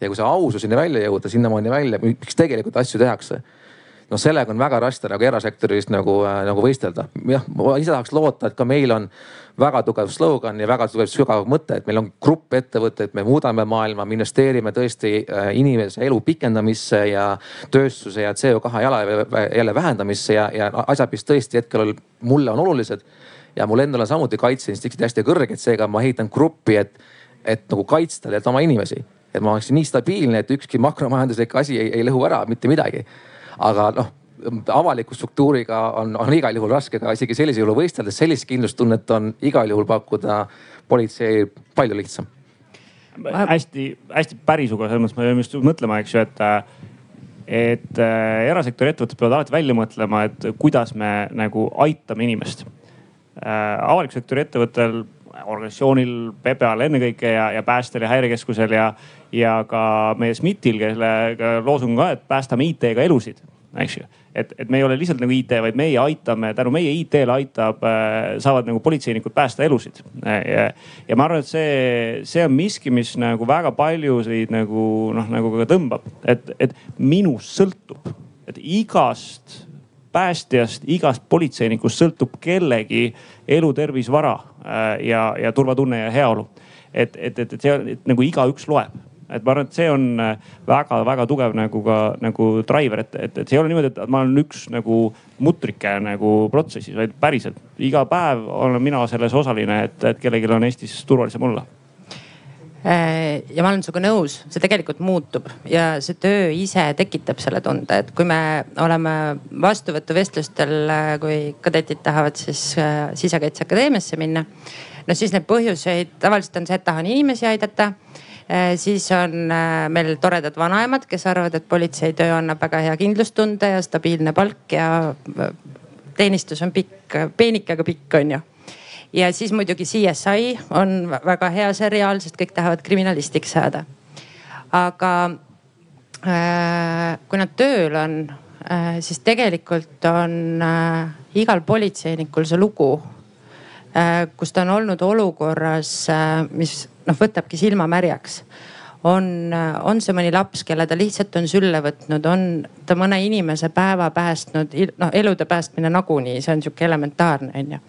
ja kui see aususeni välja jõuda, sinnamaani välja, miks tegelikult asju tehakse noh, sellega on väga raske nagu erasektoris nagu, nagu võistelda. jah, ma ise tahaks loota, et ka meil on väga tugev slogan ja väga tugev sügav mõte, et meil on grupp ettevõtteid, me muudame maailma, me investeerime tõesti inimese elu pikendamisse ja tööstuse ja CO2 jalajälje vähendamisse ja, ja asjad, mis tõesti hetkel mulle on olulised ja mul endal on samuti kaitseinstiktid hästi kõrged, seega ma ehitan gruppi, et, et nagu kaitsta oma inimesi. et ma oleksin nii stabiilne, et ükski makromajanduslik asi ei, ei lõhu ära mitte midagi. Aga noh, avaliku struktuuriga on, on igal juhul raske ka isegi sellisel juhul võistelda, sellist kindlustunnet on igal juhul pakkuda politsei palju lihtsam hästi-hästi pärisuga selles mõttes me peame just mõtlema, eks ju, et et äh, erasektori ettevõtted peavad alati välja mõtlema, et kuidas me nagu aitame inimest äh,. avaliku sektori ettevõttel, organisatsioonil, PPA-l ennekõike ja, ja päästel ja häirekeskusel ja, ja ka meie SMIT-il, kelle loosung on ka, et päästame IT-ga elusid eks ju. et, et me ei ole lihtsalt nagu IT, vaid meie aitame, tänu meie IT-le aitab, äh, saavad nagu politseinikud päästa elusid. ja, ja ma arvan, et see, see on miski, mis nagu väga paljusid nagu noh, nagu ka tõmbab, et, et minust sõltub, et igast päästjast, igast politseinikust sõltub kellegi elu, tervis, vara äh, ja, ja turvatunne ja heaolu. et, et, et, et see et, nagu igaüks loeb. Et ma arvan, et see on väga-väga äh, tugev nagu ka nagu driver, et, et, et see ei ole niimoodi, et ma olen üks nagu mutrike nagu protsessis, vaid päriselt. Iga päev olen mina selles osaline, et, et kellelgi on Eestis turvalisem olla ja ma olen sinuga nõus, see tegelikult muutub ja see töö ise tekitab selle tunde, et kui me oleme vastuvõtuvestlustel, äh, kui kadetid tahavad siis Sisekaitseakadeemiasse minna. no siis neid põhjuseid tavaliselt on see, et tahan inimesi aidata Äh, siis on äh, meil toredad vanaemad, kes arvavad, et politseitöö annab väga hea kindlustunde ja stabiilne palk ja äh, teenistus on pikk, peenike, aga pikk on ju. Ja siis muidugi CSI on väga hea seriaal, sest kõik tahavad kriminalistiks saada. aga kui nad tööl on, siis tegelikult on igal politseinikul see lugu kus ta on olnud olukorras, mis noh, võtabki silma märjaks. on, on see mõni laps, kelle ta lihtsalt on sülle võtnud, on ta mõne inimese päeva päästnud, noh elude päästmine nagunii, see on sihuke elementaarne onju.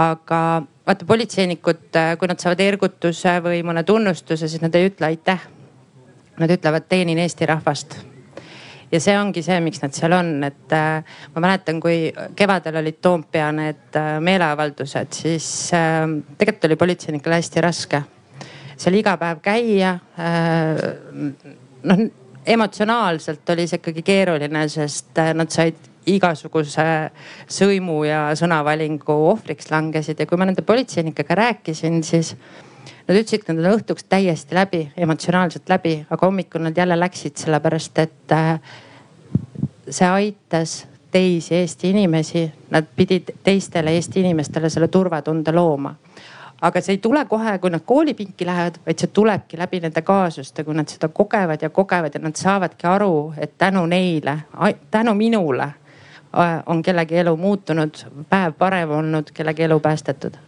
Aga vaata politseinikud, kui nad saavad ergutuse või mõne tunnustuse, siis nad ei ütle aitäh. Nad ütlevad, teenin Eesti rahvast ja see ongi see, miks nad seal on, et äh, ma mäletan, kui kevadel olid Toompea need äh, meeleavaldused, siis äh, tegelikult oli politseinikel hästi raske seal iga päev käia. Äh, noh, emotsionaalselt oli see ikkagi keeruline, sest äh, nad said igasuguse sõimu ja sõnavalingu ohvriks langesid. Ja kui ma nende politseinikega rääkisin, siis nad ütlesid, et nad on õhtuks täiesti läbi, emotsionaalselt läbi, aga hommikul nad jälle läksid, sellepärast et äh, see aitas teisi Eesti inimesi, nad pidid teistele Eesti inimestele selle turvatunde looma. Aga see ei tule kohe, kui nad koolipinki lähevad, vaid see tulebki läbi nende kaasuste, kui nad seda kogevad ja kogevad ja nad saavadki aru, et tänu neile, tänu minule on kellegi elu muutunud, päev parem olnud, kellegi elu päästetud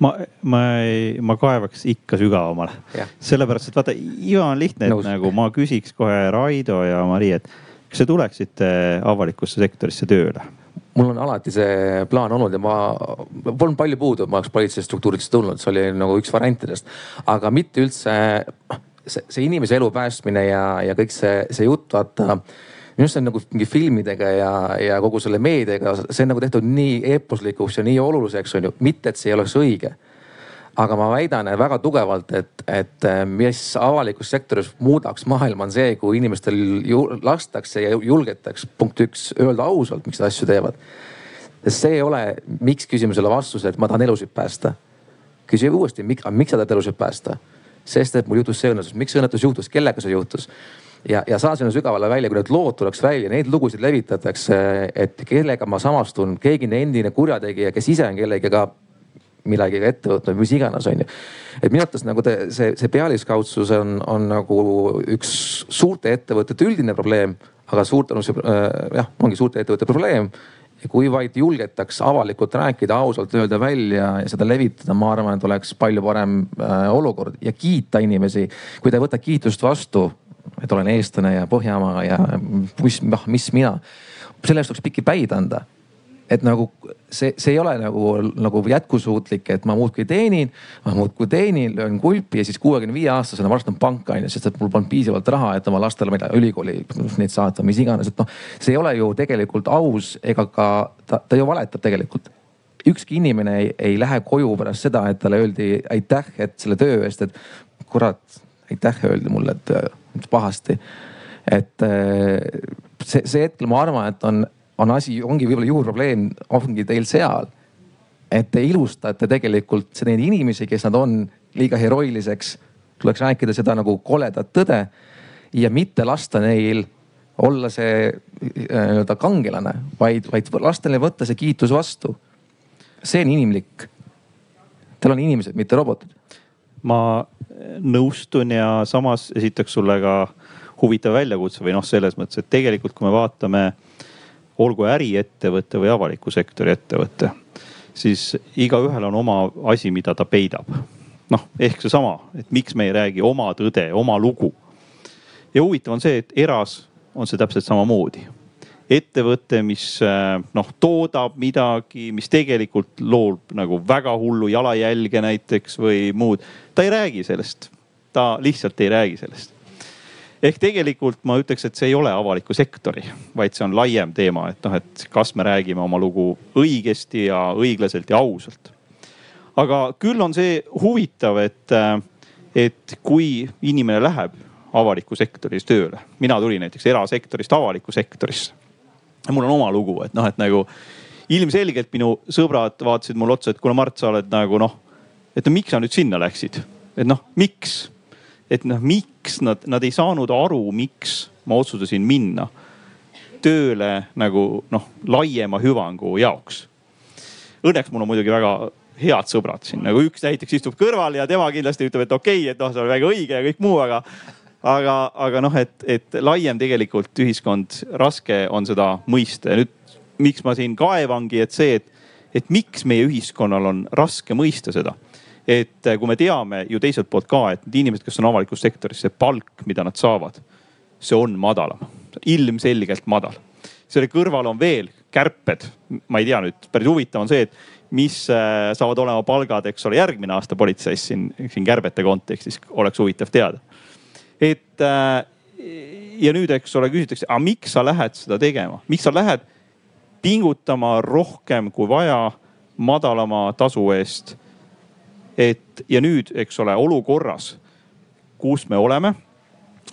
ma, ma ei, ma kaevaks ikka sügavamale. sellepärast, et vaata, iva on lihtne, et Nõus. nagu ma küsiks kohe Raido ja Mari, et kas te tuleksite avalikusse sektorisse tööle? mul on alati see plaan olnud ja ma, polnud palju puudu, et ma oleks politseistruktuuridest tulnud, see oli nagu üks variantidest. aga mitte üldse see, see inimese elu päästmine ja, ja kõik see, see jutt, vaata minu arust on nagu mingi filmidega ja, ja kogu selle meediaga, see on nagu tehtud nii eeposlikuks ja nii oluliseks on ju, mitte et see ei oleks õige aga ma väidan väga tugevalt, et, et mis avalikus sektoris muudaks maailma, on see, kui inimestel ju, lastakse ja julgetaks punkt üks öelda ausalt, miks nad asju teevad. see ei ole miks küsimusele vastus, et ma tahan elusid päästa. küsi uuesti, miks sa tahad elusid päästa? sest et mul juhtus see õnnetus, miks see õnnetus juhtus, kellega see juhtus? Ja, ja saa sinna sügavale välja, kui need lood tuleks välja, neid lugusid levitatakse, et kellega ma samastun, keegi endine kurjategija, kes ise on kellegagi millegagi ette võtnud, mis iganes, on ju. et minu arvates nagu te, see, see pealiskaudsus on, on nagu üks suurte ettevõtete üldine probleem, aga suurte, no see äh, jah, ongi suurte ettevõtete probleem ja kui vaid julgetaks avalikult rääkida, ausalt öelda välja ja seda levitada, ma arvan, et oleks palju parem äh, olukord ja kiita inimesi. kui ta ei võta kiitust vastu, et olen eestlane ja Põhjamaa ja mis, noh, mis mina. Selle eest tuleks pikki päid anda. Et nagu see, see ei ole nagu, nagu jätkusuutlik, et ma muudkui teenin, ma muudkui teenin, löön kulpi ja siis kuuekümne viie aastasena varastan panka on ju, sest et mul polnud piisavalt raha, et oma lastele, ma ei tea, ülikooli neid saata, mis iganes, et noh. see ei ole ju tegelikult aus ega ka ta, ta ju valetab tegelikult. Ükski inimene ei, ei lähe koju pärast seda, et talle öeldi aitäh, et selle töö eest, et kurat, aitäh öeldi mulle, et pahasti. et see, see hetkel ma arvan, et on on asi, ongi võib-olla juurprobleem ongi teil seal. et te ilustate tegelikult neid inimesi, kes nad on liiga heroiliseks. tuleks rääkida seda nagu koledat tõde ja mitte lasta neil olla see äh, nii-öelda kangelane, vaid, vaid lasta neil võtta see kiitus vastu. see on inimlik. Teil on inimesed, mitte robotid. Ma nõustun ja samas esitaks sulle ka huvitav väljakutse või noh, selles mõttes, et tegelikult kui me vaatame olgu äriettevõte või avaliku sektori ettevõte, siis igaühel on oma asi, mida ta peidab. noh, ehk seesama, et miks me ei räägi oma tõde, oma lugu. ja huvitav on see, et eras on see täpselt samamoodi. ettevõte, mis noh toodab midagi, mis tegelikult loob nagu väga hullu jalajälge näiteks või muud, ta ei räägi sellest. ta lihtsalt ei räägi sellest ehk tegelikult ma ütleks, et see ei ole avaliku sektori, vaid see on laiem teema, et noh, et kas me räägime oma lugu õigesti ja õiglaselt ja ausalt. aga küll on see huvitav, et, et kui inimene läheb avalikku sektoris tööle, mina tulin näiteks erasektorist avalikku sektorisse. mul on oma lugu, et noh, et nagu ilmselgelt minu sõbrad vaatasid mulle otsa, et kuule Mart, sa oled nagu noh, et no miks sa nüüd sinna läksid, et noh, miks? Et noh, miks nad, nad ei saanud aru, miks ma otsustasin minna tööle nagu noh, laiema hüvangu jaoks. Õnneks mul on muidugi väga head sõbrad siin, nagu üks näiteks istub kõrval ja tema kindlasti ütleb, et okei okay,, et noh, see on väga õige ja kõik muu, aga aga, aga noh, et, et laiem tegelikult ühiskond, raske on seda mõista. Ja nüüd miks ma siin kaevangi, et see, et, et miks meie ühiskonnal on raske mõista seda et eh, kui me teame ju teiselt poolt ka, et need inimesed, kes on avalikus sektoris, see palk, mida nad saavad, see on madalam, ilmselgelt madal. selle kõrval on veel kärped, ma ei tea nüüd, päris huvitav on see, et mis eh, saavad olema palgad, eks ole, järgmine aasta politseis siin, siin kärbete kontekstis oleks huvitav teada. et eh, ja nüüd, eks ole, küsitakse, aga miks sa lähed seda tegema, miks sa lähed pingutama rohkem kui vaja madalama tasu eest et ja nüüd, eks ole, olukorras, kus me oleme,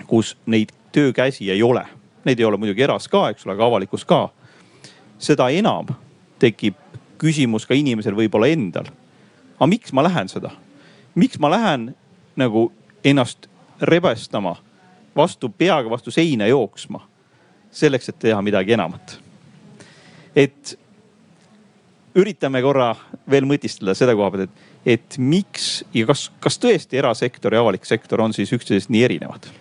kus neid töökäsi ei ole, neid ei ole muidugi eras ka, eks ole, aga avalikus ka. seda enam tekib küsimus ka inimesel võib-olla endal. aga miks ma lähen seda, miks ma lähen nagu ennast rebestama, vastu peaga vastu seina jooksma selleks, et teha midagi enamat. et üritame korra veel mõtiskleda selle koha pealt, et et miks ja kas, kas tõesti erasektor ja avalik sektor on siis üksteisest nii erinevad?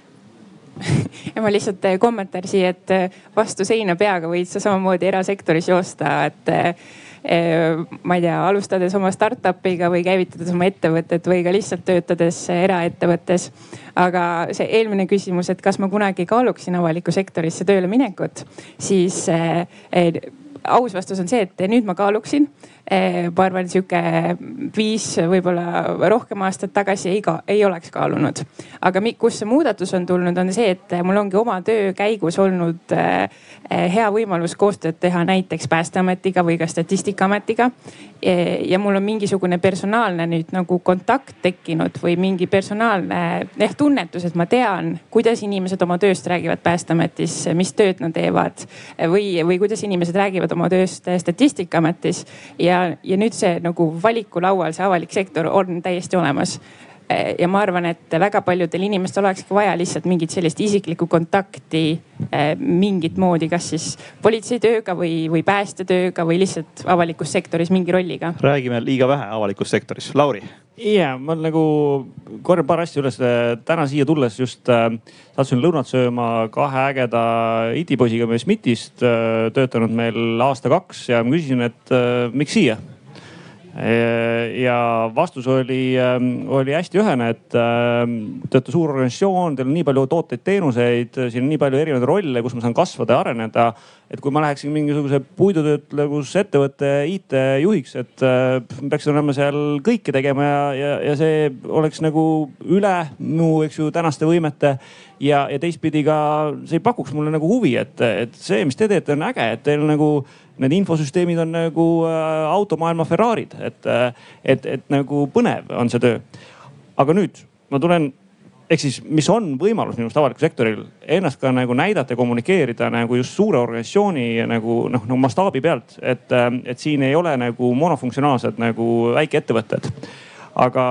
ja ma lihtsalt eh, kommentaar siia, et eh, vastu seina peaga võid sa samamoodi erasektoris joosta, et eh, ma ei tea, alustades oma startup'iga või käivitades oma ettevõtet või ka lihtsalt töötades eraettevõttes. aga see eelmine küsimus, et kas ma kunagi kaaluksin avalikku sektorisse tööle minekut, siis aus vastus on see, et nüüd ma kaaluksin Eh, ma arvan, sihuke viis, võib-olla rohkem aastat tagasi ei, ka, ei oleks kaalunud. aga kust see muudatus on tulnud, on see, et mul ongi oma töö käigus olnud eh, hea võimalus koostööd teha näiteks päästeametiga või ka statistikaametiga. ja mul on mingisugune personaalne nüüd nagu kontakt tekkinud või mingi personaalne ehk tunnetus, et ma tean, kuidas inimesed oma tööst räägivad päästeametis, mis tööd nad teevad või, või kuidas inimesed räägivad oma tööst statistikaametis ja ja, ja nüüd see nagu valikulaual, see avalik sektor on täiesti olemas ja ma arvan, et väga paljudel inimestel olekski vaja lihtsalt mingit sellist isiklikku kontakti eh, mingit moodi, kas siis politseitööga või, või päästetööga või lihtsalt avalikus sektoris mingi rolliga. räägime liiga vähe avalikus sektoris, Lauri. ja ma nagu korjan paar asja üles. täna siia tulles just äh, sattusin lõunat sööma kahe ägeda itipoisiga meie SMIT-ist äh,, töötanud meil aasta-kaks ja ma küsisin, et äh, miks siia ja vastus oli, ähm, oli hästi ühene, et ähm, te olete suur organisatsioon, teil on nii palju tooteid-teenuseid, siin on nii palju erinevaid rolle, kus ma saan kasvada ja areneda. Et kui ma läheksin mingisuguse puidutöötlevusettevõtte IT-juhiks, et äh, peaksin olema seal kõike tegema ja, ja, ja see oleks nagu üle mu, eks ju, tänaste võimete ja, ja teistpidi ka see ei pakuks mulle nagu huvi, et, et see, mis te teete, on äge, et teil nagu need infosüsteemid on nagu äh, automaailma Ferrari'd, et, äh, et, et nagu põnev on see töö. aga nüüd ma tulen, ehk siis, mis on võimalus minu arust avalikul sektoril ennast ka nagu näidata ja kommunikeerida nagu just suure organisatsiooni nagu noh, nagu mastaabi pealt, et, et siin ei ole nagu monofunktsionaalsed nagu väikeettevõtted. aga,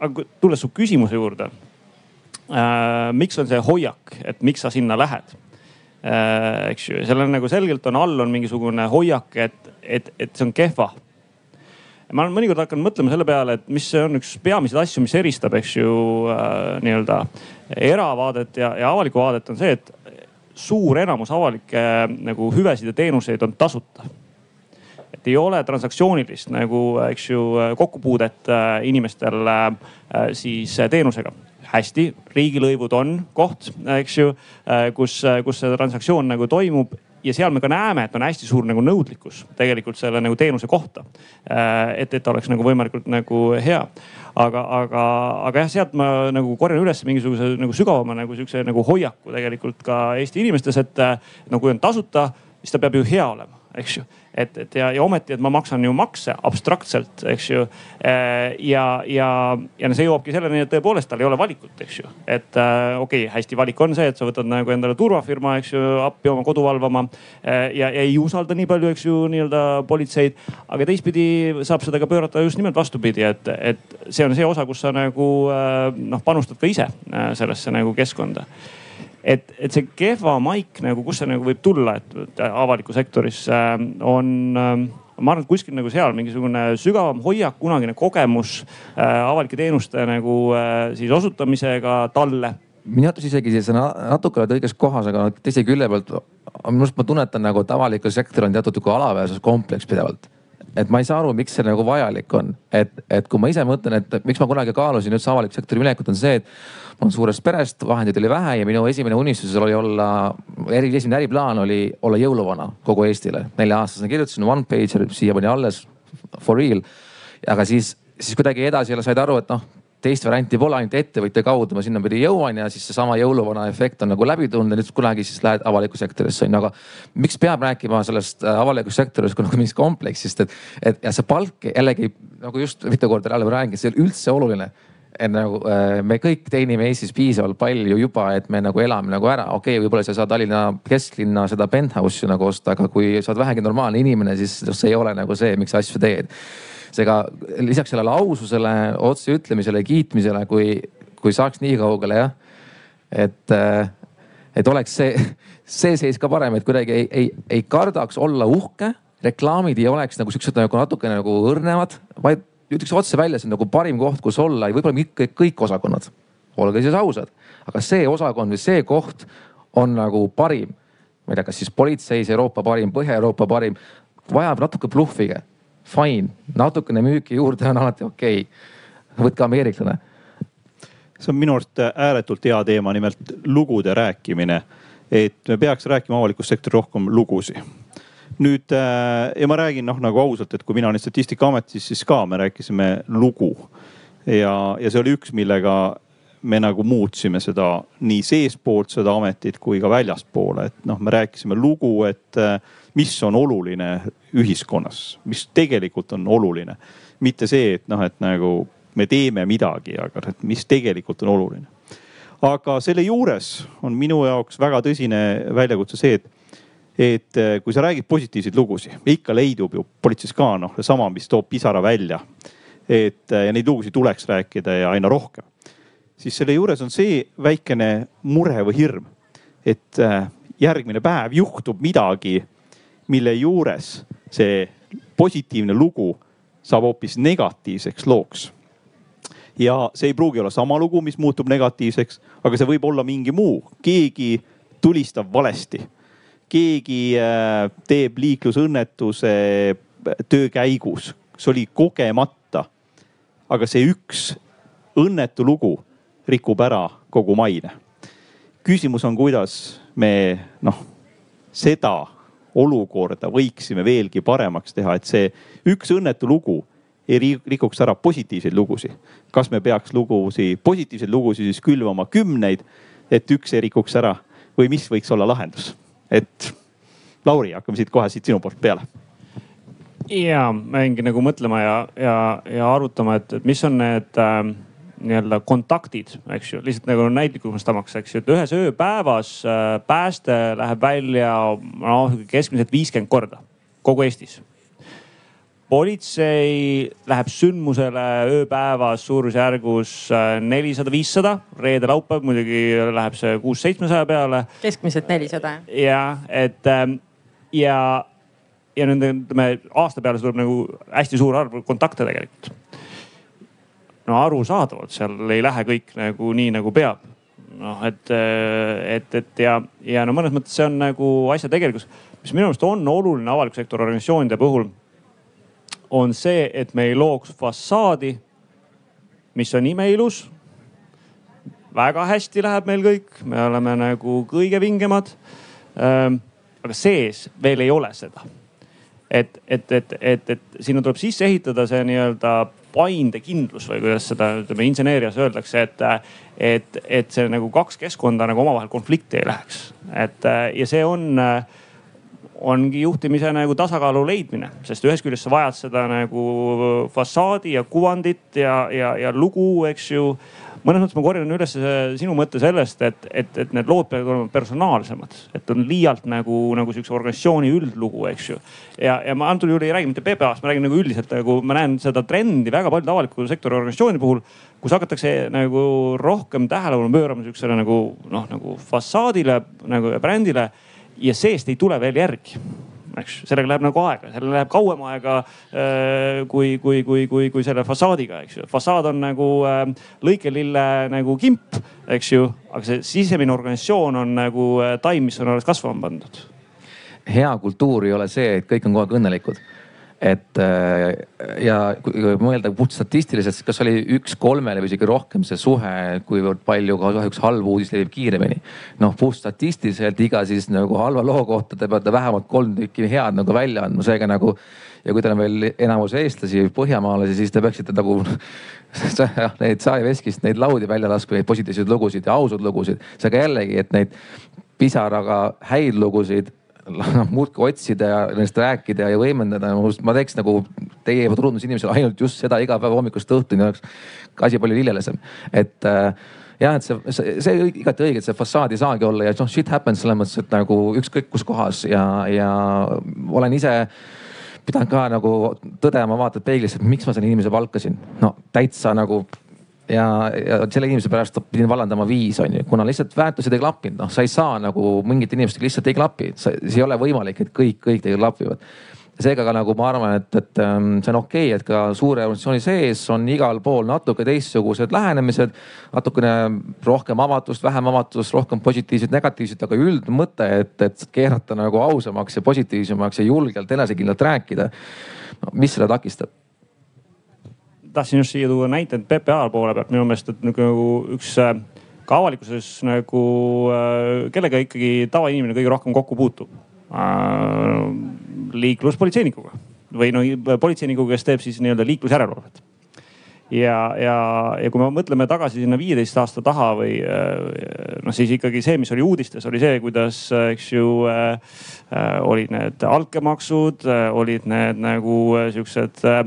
aga tulles su küsimuse juurde äh,. miks on see hoiak, et miks sa sinna lähed? Äh, eks ju, seal on nagu selgelt on all on mingisugune hoiak, et, et, et see on kehva. Ma olen mõnikord hakanud mõtlema selle peale, et mis on üks peamiseid asju, mis eristab, eks ju äh, nii-öelda eravaadet ja, ja avalikku vaadet on see, et suur enamus avalikke nagu hüvesid ja teenuseid on tasuta. Et ei ole transaktsioonilist nagu, eks ju, kokkupuudet äh, inimestel äh, siis teenusega. Hästi, riigilõivud on koht, eks ju, äh, kus, äh, kus see transaktsioon nagu toimub ja seal me ka näeme, et on hästi suur nagu nõudlikkus tegelikult selle nagu teenuse kohta. Äh, et, et oleks nagu võimalikult nagu hea. aga, aga, aga jah, sealt ma nagu korjan üles mingisuguse nagu sügavama nagu sihukese nagu hoiaku tegelikult ka Eesti inimestes, et no kui on tasuta, siis ta peab ju hea olema eks ju. Et, et ja, ja ometi, et ma maksan ju makse abstraktselt, eks ju. Äh, ja, ja, ja see jõuabki selleni, et tõepoolest tal ei ole valikut, eks ju. et äh, okei okay,, hästi valik on see, et sa võtad nagu endale turvafirma, eks ju, appi oma kodu valvama äh,. ja, ja ei usalda nii palju, eks ju, nii-öelda politseid. aga teistpidi saab seda ka pöörata just nimelt vastupidi, et, et see on see osa, kus sa nagu noh, panustad ka ise sellesse nagu keskkonda et, et see kehva maik nagu, kust see nagu võib tulla, et avalikus sektoris äh, on äh, ma arvan, et kuskil nagu seal mingisugune sügavam hoiak, kunagine kogemus äh, avalike teenuste nagu äh, siis osutamisega talle. Minu arvates isegi siis natuke oled õiges kohas, aga teise külje pealt minu arust ma tunnetan nagu, et avalikul sektoril on teatud nagu alaväärsuskompleks pidevalt et ma ei saa aru, miks see nagu vajalik on, et, et kui ma ise mõtlen, et miks ma kunagi kaalusin üldse avaliku sektori minekut, on see, et ma olen suurest perest, vahendeid oli vähe ja minu esimene unistus oli olla, eri, esimene äriplaan oli olla jõuluvana kogu Eestile. nelja aastasena kirjutasin one pager, siiamaani alles for real. aga siis, siis kuidagi edasi jälle said aru, et noh, teist varianti pole, ainult ettevõtja kaudu ma sinnapidi jõuan ja siis seesama jõuluvana efekt on nagu läbi tulnud ja nüüd kunagi siis lähed avalikku sektorisse on ju, aga miks peab rääkima sellest äh, avalikust sektorist kui nagu mingist kompleksist, et, et ja see palk jällegi nagu just mitu korda jälle räägin, see ei ole üldse oluline et nagu äh, me kõik teenime Eestis piisavalt palju juba, et me nagu elame nagu ära, okei okay,, võib-olla sa ei saa Tallinna kesklinna seda penthouse'i nagu osta, aga kui sa oled vähegi normaalne inimene, siis see ei ole nagu see, miks sa asju teed seega lisaks sellele aususele, otse ütlemisele, kiitmisele, kui, kui saaks nii kaugele jah, et, et oleks see, see seis ka parem, et kuidagi ei, ei, ei kardaks olla uhke, reklaamid ei oleks nagu siuksed nagu natuke nagu õrnevad, vaid ütleks otse välja, see on nagu parim koht, kus olla ja võib-olla mitte kõik osakonnad, olge siis ausad, aga see osakond või see koht on nagu parim. ma ei tea, kas siis politseis Euroopa parim, Põhja-Euroopa parim, vajab natuke bluffige fine, natukene müüki juurde on alati okei okay.. võtke ameeriklane. see on minu arust ääretult hea teema, nimelt lugude rääkimine. et me peaks rääkima avalikus sektoris rohkem lugusid nüüd äh, ja ma räägin noh nagu ausalt, et kui mina olin statistikaametis, siis ka me rääkisime lugu. ja, ja see oli üks, millega me nagu muutsime seda nii seestpoolt seda ametit kui ka väljaspoole, et noh, me rääkisime lugu, et äh, mis on oluline ühiskonnas, mis tegelikult on oluline. mitte see, et noh, et nagu me teeme midagi, aga et mis tegelikult on oluline. aga selle juures on minu jaoks väga tõsine väljakutse see, et, et eh, kui sa räägid positiivseid lugusid, ikka leidub ju politseis ka noh, seesama, mis toob pisara välja. et eh, ja neid lugusid tuleks rääkida ja aina rohkem. siis selle juures on see väikene mure või hirm, et eh, järgmine päev juhtub midagi mille juures see positiivne lugu saab hoopis negatiivseks looks. ja see ei pruugi olla sama lugu, mis muutub negatiivseks, aga see võib olla mingi muu, keegi tulistab valesti. keegi äh, teeb liiklusõnnetuse töö käigus, see oli kogemata. aga see üks õnnetu lugu rikub ära kogu maine. küsimus on, kuidas me noh, seda olukorda võiksime veelgi paremaks teha, et see üks õnnetu lugu ei rikuks ära positiivseid lugusid. kas me peaks lugusid, positiivseid lugusid siis külvama kümneid, et üks ei rikuks ära või mis võiks olla lahendus? et Lauri, hakkame siit kohe siit sinu poolt peale. ja ma jäingi nagu mõtlema ja, ja, ja arutama, et, mis on need äh, nii-öelda kontaktid, eks ju, lihtsalt nagu näitlikumaks eks ju, et ühes ööpäevas äh, pääste läheb välja noh keskmiselt viiskümmend korda kogu Eestis politsei läheb sündmusele ööpäevas suurusjärgus äh, nelisada, viissada, reede-laupäev muidugi läheb see kuus-seitsmesaja peale. keskmiselt nelisada jah? jah, et ähm, ja, ja nende ütleme aasta peale tuleb nagu hästi suur arv kontakte tegelikult. No arusaadavalt seal ei lähe kõik nagu nii nagu peab. noh, et, et, et ja, ja no mõnes mõttes see on nagu asja tegelikkus, mis minu arust on oluline avaliku sektori organisatsioonide puhul on see, et me ei looks fassaadi, mis on imeilus. väga hästi läheb meil kõik, me oleme nagu kõige vingemad. Ehm, aga sees veel ei ole seda. et, et, et, et, et sinna tuleb sisse ehitada see nii-öelda paindekindlus või kuidas seda ütleme inseneerias öeldakse, et, et, et see nagu kaks keskkonda nagu omavahel konflikti ei läheks. et ja see on ongi juhtimise nagu tasakaalu leidmine, sest ühest küljest sa vajad seda nagu fassaadi ja kuvandit ja, ja, ja lugu, eks ju. Mõnes mõttes ma korjan üles sinu mõtte sellest, et, et, et need lood peavad olema personaalsemad, et on liialt nagu, nagu sihukese organisatsiooni üldlugu, eks ju. ja, ja ma antud juhul ei räägi mitte PPA-st, ma räägin nagu üldiselt nagu ma näen seda trendi väga paljude avaliku sektori organisatsiooni puhul kus hakatakse nagu rohkem tähelepanu pöörama sihukesele nagu noh, nagu fassaadile nagu brändile ja seest ei tule veel järgi eks sellega läheb nagu aega, sellel läheb kauem aega äh, kui, kui, kui, kui, kui selle fassaadiga, eks ju. fassaad on nagu äh, lõikelille nagu kimp, eks ju, aga see sisemine organisatsioon on nagu äh, taim, mis on alles kasvama pandud. hea kultuur ei ole see, et kõik on kogu aeg õnnelikud et äh, ja kui mõelda puht statistiliselt, siis kas oli üks kolmele või isegi rohkem see suhe, kuivõrd palju kahjuks halb uudis levib kiiremini. noh puht statistiliselt iga siis nagu halva loo kohta te peate vähemalt kolm tükki head nagu välja andma, seega nagu. ja kui teil on veel enamus eestlasi, põhjamaalasi, siis te peaksite nagu neid saeveskist neid laudi välja laskma, neid positiivseid lugusid ja ausaid lugusid. seega jällegi, et neid pisaraga häid lugusid muudkui otsida ja nendest rääkida ja võimendada. ma teeks nagu teie turundusinimesele ainult just seda iga päev hommikust õhtuni oleks asi palju lillelesem, et äh, jah, et see, see, see igati õige, et see fassaad ei saagi olla ja noh shit happens selles mõttes, et nagu ükskõik kus kohas ja, ja olen ise pidanud ka nagu tõdema, vaatad peeglisse, et miks ma selle inimese palkasin. no täitsa nagu ja, ja selle inimese pärast pidin vallandama viis on ju, kuna lihtsalt väärtused ei klappinud, noh sa ei saa nagu mingite inimestega lihtsalt ei klapi, see ei ole võimalik, et kõik, kõik teiega klapivad seega ka nagu ma arvan, et, et ähm, see on okei okay,, et ka suure organisatsiooni sees on igal pool natuke teistsugused lähenemised. natukene rohkem avatust, vähem avatust, rohkem positiivset, negatiivset, aga üldmõte, et, et keerata nagu ausamaks ja positiivsemaks ja julgelt enesekindlalt rääkida. no mis seda takistab? Tahtsin just siia tuua näite PPA poole pealt minu meelest, et nagu üks äh, ka avalikkuses nagu äh, kellega ikkagi tavainimene kõige rohkem kokku puutub äh,. liikluspolitseinikuga või no politseinikuga, kes teeb siis nii-öelda liiklusjärelevalvet ja, ja, ja kui me mõtleme tagasi sinna viieteist aasta taha või äh, noh, siis ikkagi see, mis oli uudistes, oli see, kuidas, eks ju äh, äh olid need altkäemaksud äh,, olid need nagu äh, siuksed äh,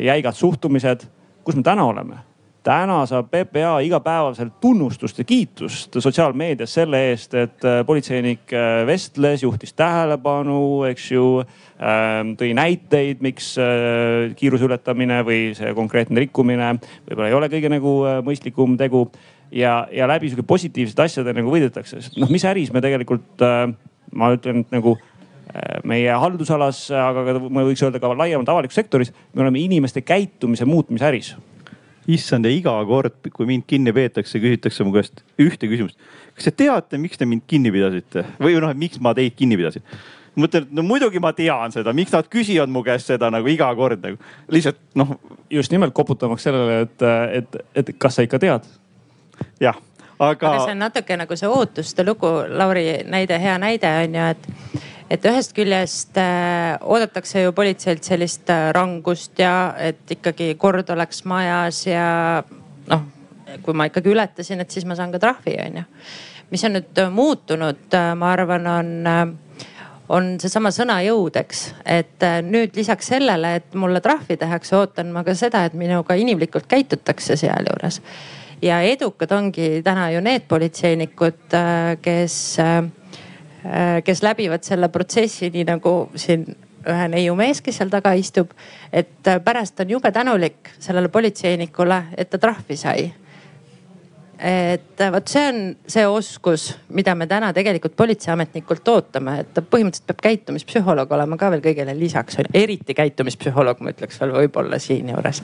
jäigad suhtumised. kus me täna oleme? Täna saab PPA igapäevaselt tunnustust ja kiitust sotsiaalmeedias selle eest, et äh, politseinik äh, vestles, juhtis tähelepanu, eks ju. Ähm, tõi näiteid, miks äh, kiiruse ületamine või see konkreetne rikkumine võib-olla ei ole kõige nagu mõistlikum tegu. ja, ja läbi sihuke positiivsete asjade nagu võidetakse, sest noh, mis äris me tegelikult, ma ütlen, et nagu meie haldusalas, aga ka ma võiks öelda ka laiemalt avalikus sektoris, me oleme inimeste käitumise muutmise äris issand ja iga kord, kui mind kinni peetakse, küsitakse mu käest ühte küsimust. kas te teate, miks te mind kinni pidasite või noh, et miks ma teid kinni pidasin? mõtlen, et no muidugi ma tean seda, miks nad küsivad mu käest seda nagu iga kord nagu lihtsalt noh. just nimelt koputamaks sellele, et, et, et kas sa ikka tead. jah, aga. aga see on natuke nagu see ootuste lugu, Lauri näide, hea näide on ju, et et ühest küljest äh, oodatakse ju politseilt sellist äh, rangust ja et ikkagi kord oleks majas ja noh, kui ma ikkagi ületasin, et siis ma saan ka trahvi, on ju. mis on nüüd muutunud, äh, ma arvan, on äh, on seesama sõna jõud, eks. et äh, nüüd lisaks sellele, et mulle trahvi tehakse, ootan ma ka seda, et minuga inimlikult käitutakse sealjuures. ja edukad ongi täna ju need politseinikud, äh, kes, äh, kes läbivad selle protsessi nii nagu siin ühe neiumees, kes seal taga istub. et pärast on jube tänulik sellele politseinikule, et ta trahvi sai et äh, vot see on see oskus, mida me täna tegelikult politseiametnikult ootame, et ta põhimõtteliselt peab käitumispsühholoog olema ka veel kõigele lisaks, eriti käitumispsühholoog, ma ütleks veel võib-olla siinjuures.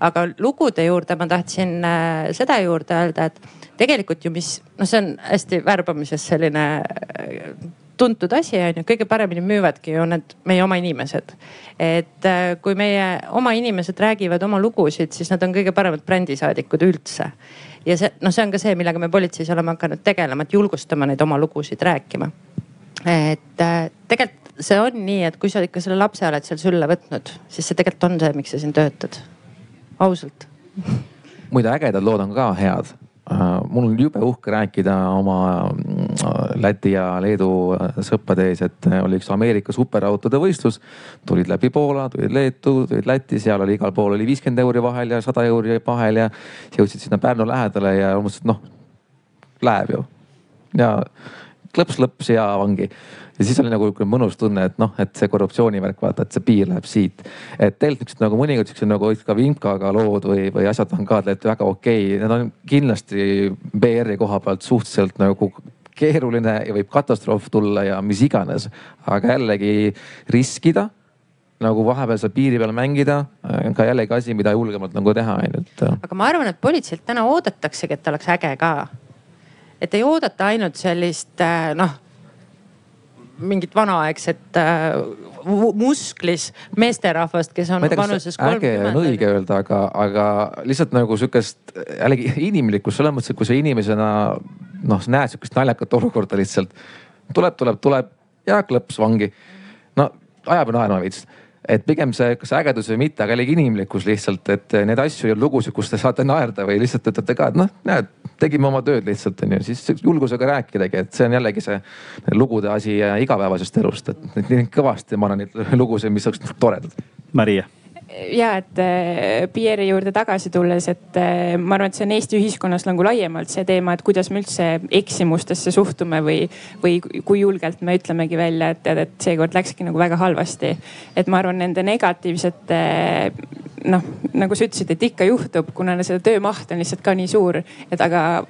aga lugude juurde ma tahtsin äh, seda juurde öelda, et tegelikult ju mis, noh, see on hästi värbamises selline äh, tuntud asi on ju, kõige paremini müüvadki ju need meie oma inimesed. et kui meie oma inimesed räägivad oma lugusid, siis nad on kõige paremad brändisaadikud üldse ja see, noh, see on ka see, millega me politseis oleme hakanud tegelema, et julgustama neid oma lugusid rääkima. et äh, tegelikult see on nii, et kui sa ikka selle lapse oled seal sülle võtnud, siis see tegelikult on see, miks sa siin töötad. ausalt. muide, ägedad lood on ka head Äh, mul on jube uhke rääkida oma äh, Läti ja Leedu äh, sõprade ees, et oli üks Ameerika superautode võistlus. tulid läbi Poola, tulid Leetu, tulid Lätti, seal oli igal pool oli viiskümmend euri vahel ja sada euri vahel ja jõudsid sinna Pärnu lähedale ja mõtlesid, noh läheb ju. ja klõps-lõps ja vangi ja siis oli nagu mõnus tunne, et noh, et see korruptsioonivärk, vaata, et see piir läheb siit. et tegelikult niisugused nagu mõnikord siuksed nagu ka Vimkaga lood või, või asjad on ka tegelikult väga okei okay., need on kindlasti PR-i koha pealt suhteliselt nagu keeruline ja võib katastroof tulla ja mis iganes. aga jällegi riskida nagu vahepeal seal piiri peal mängida, ka jällegi asi, mida julgemalt nagu teha, on ju, et. aga ma arvan, et politseilt täna oodataksegi, et oleks äge ka. Et ei oodata ainult sellist noh mingit vanaaegset äh, musklis meesterahvast, kes on vanuses kolmkümmend. on õige öelda, aga, aga lihtsalt nagu sihukest jällegi inimlikkust selles mõttes, et kui sa inimesena noh, näed sihukest naljakat olukorda lihtsalt. tuleb, tuleb, tuleb ja klõps vangi. no ajab naerma veits et pigem see, kas ägedus või mitte, aga jällegi inimlikkus lihtsalt, et neid asju ja lugusid, kus te saate naerda või lihtsalt ütlete ka, et noh, näed, tegime oma tööd lihtsalt on ju, siis julgusega rääkidagi, et see on jällegi see lugude asi igapäevasest elust, et neid kõvasti, ma arvan, neid lugusid, mis oleks toredad. Maria ja et äh, PR-i juurde tagasi tulles, et äh, ma arvan, et see on Eesti ühiskonnas nagu laiemalt see teema, et kuidas me üldse eksimustesse suhtume või, või kui julgelt me ütlemegi välja, et tead, et seekord läkski nagu väga halvasti. et ma arvan, nende negatiivsete noh, nagu sa ütlesid, et ikka juhtub, kuna seda töömaht on lihtsalt ka nii suur, et aga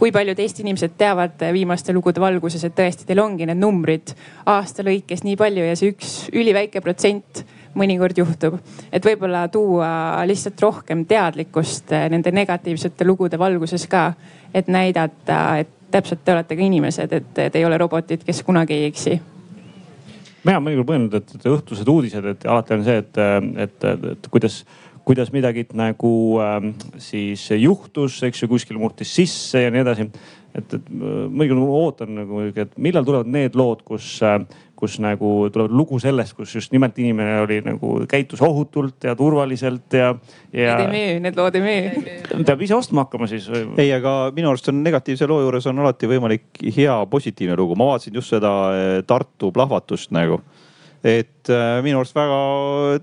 kui paljud Eesti inimesed teavad viimaste lugude valguses, et tõesti, teil ongi need numbrid aasta lõikes nii palju ja see üks üliväike protsent mõnikord juhtub. et võib-olla tuua lihtsalt rohkem teadlikkust eh, nende negatiivsete lugude valguses ka, et näidata, et täpselt te olete ka inimesed, et te ei ole robotid, kes kunagi ei eksi mina olen mõnikord mõelnud, et, õhtused uudised, et alati on see, et, et, et, kuidas, kuidas midagi nagu äh, siis juhtus, eks ju, kuskil murtis sisse ja nii edasi. et, et mõnikord ma ootan nagu, et millal tulevad need lood, kus äh, kus nagu tuleb lugu sellest, kus just nimelt inimene oli nagu käitus ohutult ja turvaliselt ja, ja. Need ei müü, need lood ei müü. peab ise ostma hakkama siis või? ei, aga minu arust on negatiivse loo juures on alati võimalik hea positiivne lugu. ma vaatasin just seda eh, Tartu plahvatust nagu et äh, minu arust väga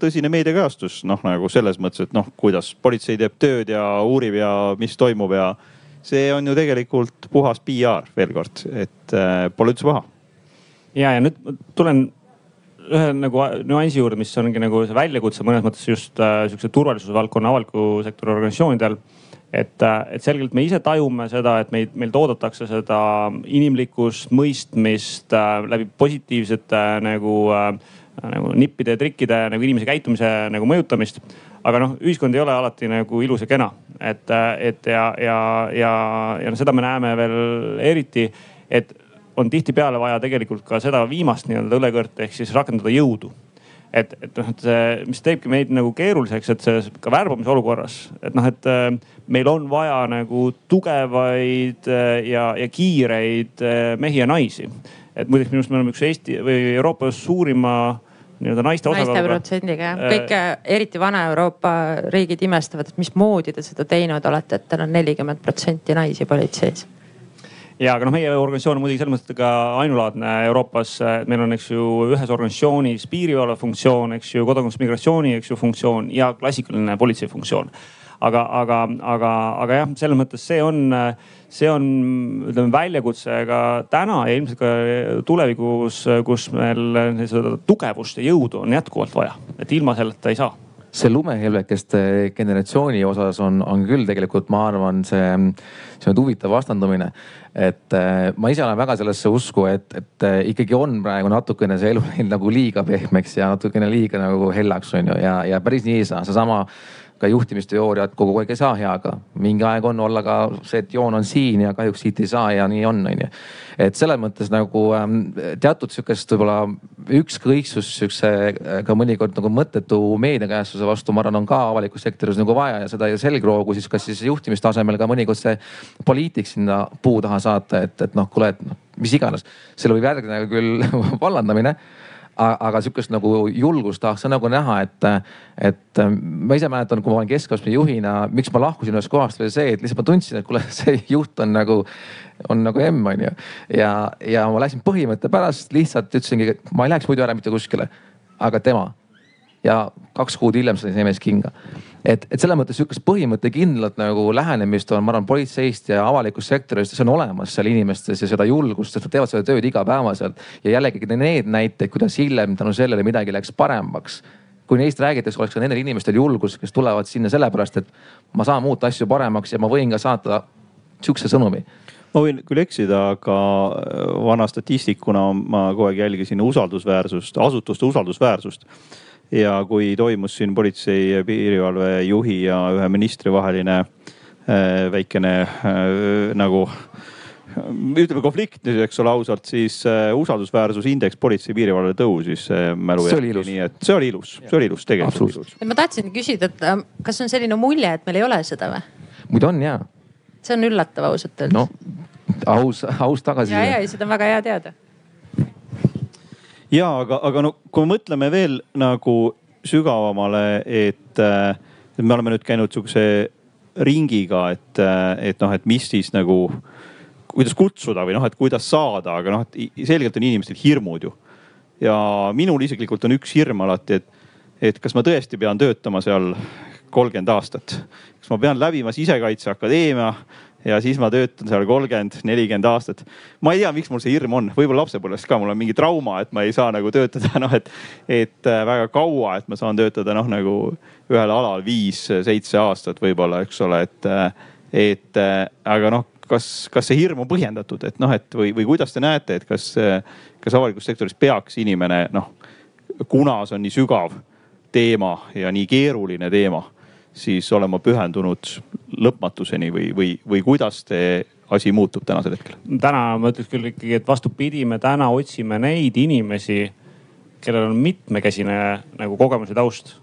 tõsine meediakajastus, noh nagu selles mõttes, et noh, kuidas politsei teeb tööd ja uurib ja mis toimub ja see on ju tegelikult puhas PR veel kord, et äh, pole üldse paha ja, ja nüüd tulen ühe nagu nüansi juurde, mis ongi nagu see väljakutse mõnes mõttes just äh, sihukese turvalisuse valdkonna avaliku sektori organisatsioonidel. et, äh, et selgelt me ise tajume seda, et meid, meilt oodatakse seda inimlikkust, mõistmist äh, läbi positiivsete äh, nagu äh, nagu nippide ja trikkide nagu inimese käitumise nagu mõjutamist. aga noh, ühiskond ei ole alati nagu ilus ja kena, et, äh, et ja, ja, ja, ja no seda me näeme veel eriti, et on tihtipeale vaja tegelikult ka seda viimast nii-öelda õlekõrt ehk siis rakendada jõudu et, et noh, et see, mis teebki meid nagu keeruliseks, et see ka värbamise olukorras, et noh, et äh, meil on vaja nagu tugevaid äh, ja, ja kiireid äh, mehi ja naisi. et muideks minu arust me oleme üks Eesti või Euroopa suurima nii-öelda naiste osakaaluga. naiste protsendiga jah, kõik eriti Vana-Euroopa riigid imestavad, et mismoodi te seda teinud olete, et teil on nelikümmend protsenti naisi politseis ja aga noh, meie organisatsioon on muidugi selles mõttes ka ainulaadne Euroopas. meil on, eks ju, ühes organisatsioonis piirivalve funktsioon, eks ju, kodakondsusmigratsiooni, eks ju, funktsioon ja klassikaline politsei funktsioon aga, aga, aga, aga jah, selles mõttes see on, see on ütleme väljakutse ka täna ja ilmselt ka tulevikus, kus meil seda tugevust ja jõudu on jätkuvalt vaja, et ilma selleta ei saa see lumehelbekeste generatsiooni osas on, on küll tegelikult, ma arvan, see, see on huvitav vastandumine. et äh, ma ise olen väga sellesse usku, et, et äh, ikkagi on praegu natukene see elu läinud nagu liiga pehmeks ja natukene liiga nagu hellaks on ju ja, ja päris nii ei saa, seesama ka juhtimisteooriat kogu aeg ei saa heaga. mingi aeg on olla ka see, et joon on siin ja kahjuks siit ei saa ja nii on, on ju. et selles mõttes nagu ähm, teatud sihukest võib-olla ükskõiksus sihukese äh, ka mõnikord nagu mõttetu meediakajastuse vastu, ma arvan, on ka avalikus sektoris nagu vaja ja seda selgroogu siis kas siis juhtimistasemel ka mõnikord see poliitik sinna puu taha saata, et, et noh, kuule, et noh, mis iganes. sellele võib järgneda küll vallandamine aga sihukest nagu julgust tahaks nagu näha, et, et ma ise mäletan, kui ma olin keskastme juhina, miks ma lahkusin ühest kohast oli see, et lihtsalt ma tundsin, et kuule, see juht on nagu, on nagu M on ju. ja, ja ma läksin põhimõtte pärast lihtsalt ütlesingi, et ma ei läheks muidu ära mitte kuskile, aga tema ja kaks kuud hiljem sai see mees kinga. et, et selles mõttes sihukest põhimõttekindlat nagu lähenemist on, ma arvan, politseist ja avalikust sektorist, see on olemas seal inimestes ja seda julgust, sest nad teevad seda tööd igapäevaselt. ja jällegi need näited, kuidas hiljem tänu sellele midagi läks paremaks kui neist räägitakse, oleks ka nendel inimestel julgus, kes tulevad sinna sellepärast, et ma saan muuta asju paremaks ja ma võin ka saata sihukese sõnumi ma võin küll eksida, aga vana statistikuna ma kogu aeg jälgisin usaldusväärsust, asutuste usaldusväärsust ja kui toimus siin politsei ja piirivalve juhi ja ühe ministri vaheline äh, väikene äh, nagu ütleme konflikt, eks ole ausalt, siis äh, usaldusväärsusindeks politsei piirivalve tõusis mälu järgi, nii et see oli ilus, see oli ilus tegelikult. ma tahtsin küsida, et kas on selline mulje, et meil ei ole seda või? muidu on ja. see on üllatav ausalt öeldes. noh, aus, aus tagasiside. ja, ja seda on väga hea teada ja aga, aga no kui me mõtleme veel nagu sügavamale, et, me oleme nüüd käinud sihukese ringiga, et, et noh, et mis siis nagu, kuidas kutsuda või noh, et kuidas saada, aga noh, et selgelt on inimestel hirmud ju. ja minul isiklikult on üks hirm alati, et, et kas ma tõesti pean töötama seal kolmkümmend aastat. kas ma pean läbima Sisekaitseakadeemia ja siis ma töötan seal kolmkümmend, nelikümmend aastat. ma ei tea, miks mul see hirm on, võib-olla lapsepõlvest ka, mul on mingi trauma, et ma ei saa nagu töötada noh, et, et äh, väga kaua, et ma saan töötada noh, nagu ühel alal viis-seitse aastat võib-olla, eks ole, et, äh, et äh, aga noh, kas, kas see hirm on põhjendatud, et noh, et või, või kuidas te näete, et kas, kas avalikus sektoris peaks inimene noh, kuna see on nii sügav teema ja nii keeruline teema siis olema pühendunud lõpmatuseni või, või, või kuidas see asi muutub tänasel hetkel? täna ma ütleks küll ikkagi, et vastupidi, me täna otsime neid inimesi, kellel on mitmekesine nagu kogemus ja taust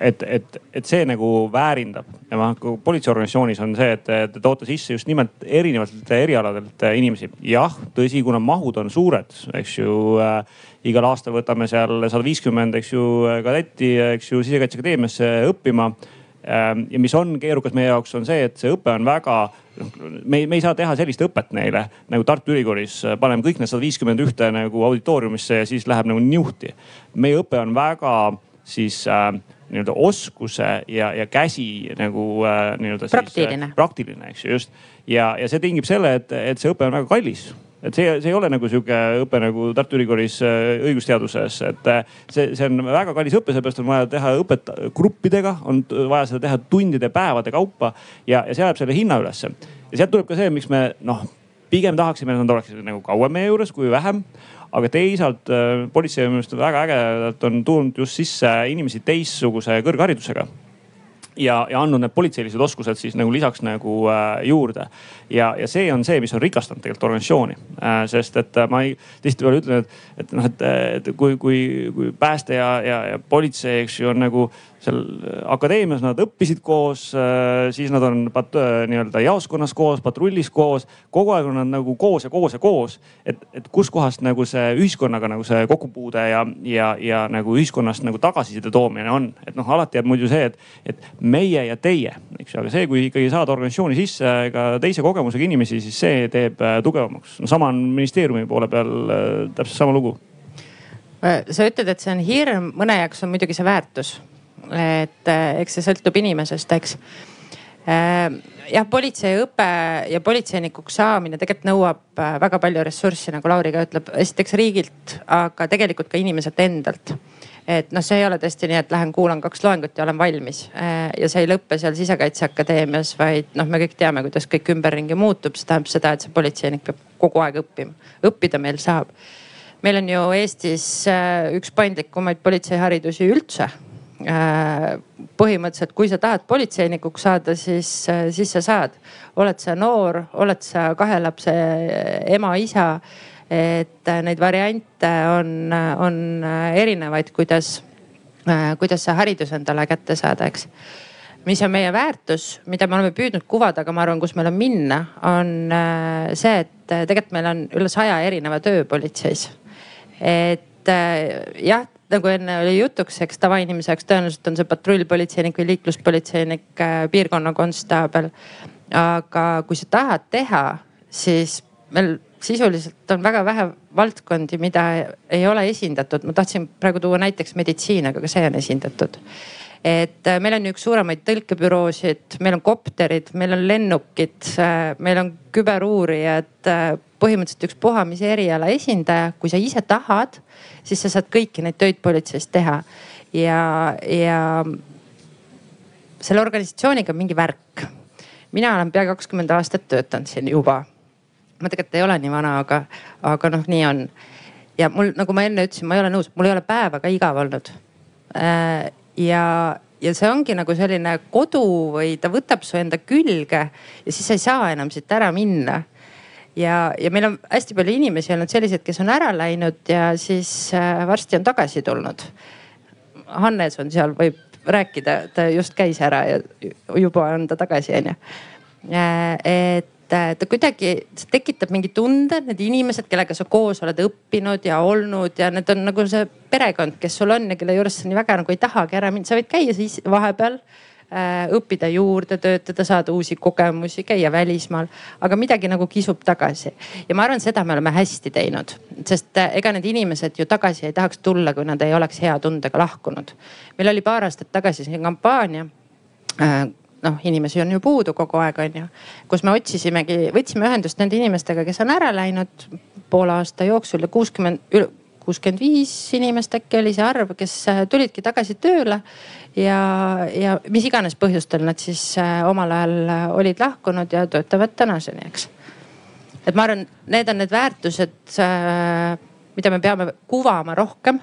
et, et, et see nagu väärindab ja ma, politseiorganisatsioonis on see, et te toote sisse just nimelt erinevatelt erialadelt inimesi. jah, tõsi, kuna mahud on suured, eks ju äh,, igal aastal võtame seal sada viiskümmend, eks ju, kadetti, eks ju, Sisekaitseakadeemiasse õppima ja mis on keerukas meie jaoks, on see, et see õpe on väga, noh me ei, me ei saa teha sellist õpet neile nagu Tartu Ülikoolis, paneme kõik need sada viiskümmend ühte nagu auditooriumisse ja siis läheb nagu niuhti. meie õpe on väga siis äh, nii-öelda oskuse ja, ja käsi nagu äh, nii-öelda. praktiline. praktiline, eks ju, just. ja, ja see tingib selle, et, et see õpe on väga kallis et see, see ei ole nagu sihuke õpe nagu Tartu Ülikoolis äh, õigusteaduses, et äh, see, see on väga kallis õpe, sellepärast on vaja teha õpet gruppidega, on vaja seda teha tundide, päevade kaupa ja, ja see ajab selle hinna ülesse. ja sealt tuleb ka see, miks me noh, pigem tahaksime, et nad oleksid nagu kauem meie juures kui vähem aga teisalt äh, politsei minu meelest väga ägedalt on tulnud just sisse inimesi teistsuguse kõrgharidusega ja, ja andnud need politseilised oskused siis nagu lisaks nagu äh, juurde. ja, ja see on see, mis on rikastanud tegelikult organisatsiooni äh,. sest et äh, ma ei, tihtipeale ütlen, et, et noh, et, et kui, kui, kui pääste ja, ja, ja politsei, eks ju, on nagu seal akadeemias nad õppisid koos, äh, siis nad on pat, äh, nii-öelda jaoskonnas koos, patrullis koos. kogu aeg on nad nagu koos ja koos ja koos. et, et kuskohast nagu see ühiskonnaga nagu see kokkupuude ja, ja, ja nagu ühiskonnast nagu tagasiside toomine on. et noh, alati jääb muidu see, et, et meie ja teie, eks ju, aga see, kui ikkagi saada organisatsiooni sisse ka teise kogemusega inimesi, siis see teeb äh, tugevamaks. no sama on ministeeriumi poole peal täpselt sama lugu sa ütled, et see on hirm, mõne jaoks on muidugi see väärtus et eh, eks see sõltub inimesest, eks eh, jah, politseiõpe ja politseinikuks saamine tegelikult nõuab eh, väga palju ressurssi, nagu Lauri ka ütleb, esiteks riigilt, aga tegelikult ka inimeselt endalt. et noh, see ei ole tõesti nii, et lähen kuulan kaks loengut ja olen valmis. ja see ei lõppe seal Sisekaitseakadeemias, vaid noh, me kõik teame, kuidas kõik ümberringi muutub, see tähendab seda, et see politseinik peab kogu aeg õppima. õppida meil saab. meil on ju Eestis üks paindlikumaid politseiharidusi üldse põhimõtteliselt, kui sa tahad politseinikuks saada, siis, äh, siis sa saad. oled sa noor, oled sa kahe lapse ema, isa. et äh, neid variante on, on erinevaid, kuidas, kuidas see haridus endale kätte saada, eks mis on meie väärtus, mida me oleme püüdnud kuvada, aga ma arvan, kus meil on minna, on see, et tegelikult meil on üle saja erineva töö politseis. et jah nagu enne oli jutuks, eks tavainimese jaoks tõenäoliselt on see patrullpolitseinik või liikluspolitseinik, äh, piirkonnakonstaabel. aga kui sa tahad teha, siis meil sisuliselt on väga vähe valdkondi, mida ei ole esindatud. ma tahtsin praegu tuua näiteks meditsiin, aga ka see on esindatud et äh, meil on üks suuremaid tõlkebüroosid, meil on kopterid, meil on lennukid, äh, meil on küberuurijad, põhimõtteliselt ükspuha mis eriala esindaja, kui sa ise tahad siis sa saad kõiki neid töid politseis teha. ja, ja selle organisatsiooniga on mingi värk. mina olen pea kakskümmend aastat töötanud siin juba. ma tegelikult ei ole nii vana, aga, aga noh, nii on. ja mul, nagu ma enne ütlesin, ma ei ole nõus, mul ei ole päevaga igav olnud. Äh, ja, ja see ongi nagu selline kodu või ta võtab su enda külge ja siis sa ei saa enam siit ära minna ja, ja meil on hästi palju inimesi olnud selliseid, kes on ära läinud ja siis äh, varsti on tagasi tulnud. Hannes on seal, võib rääkida, ta just käis ära ja juba on ta tagasi, onju. Äh, et ta kuidagi, tekitab mingi tunde, need inimesed, kellega sa koos oled õppinud ja olnud ja need on nagu see perekond, kes sul on ja kelle juures sa nii väga nagu ei tahagi ära minna, sa võid käia siis vahepeal Äh, õppida juurde, töötada, saada uusi kogemusi, käia välismaal, aga midagi nagu kisub tagasi. ja ma arvan, seda me oleme hästi teinud, sest äh, ega need inimesed ju tagasi ei tahaks tulla, kui nad ei oleks hea tundega lahkunud. meil oli paar aastat tagasi siin kampaania äh, noh, inimesi on ju puudu kogu aeg, on ju. kus me otsisimegi, võtsime ühendust nende inimestega, kes on ära läinud poole aasta jooksul ja kuuskümmend, kuuskümmend viis inimest äkki oli see arv, kes tulidki tagasi tööle ja, ja mis iganes põhjustel nad siis äh, omal ajal äh, olid lahkunud ja töötavad tänaseni, eks. et ma arvan, need on need väärtused, äh, mida me peame kuvama rohkem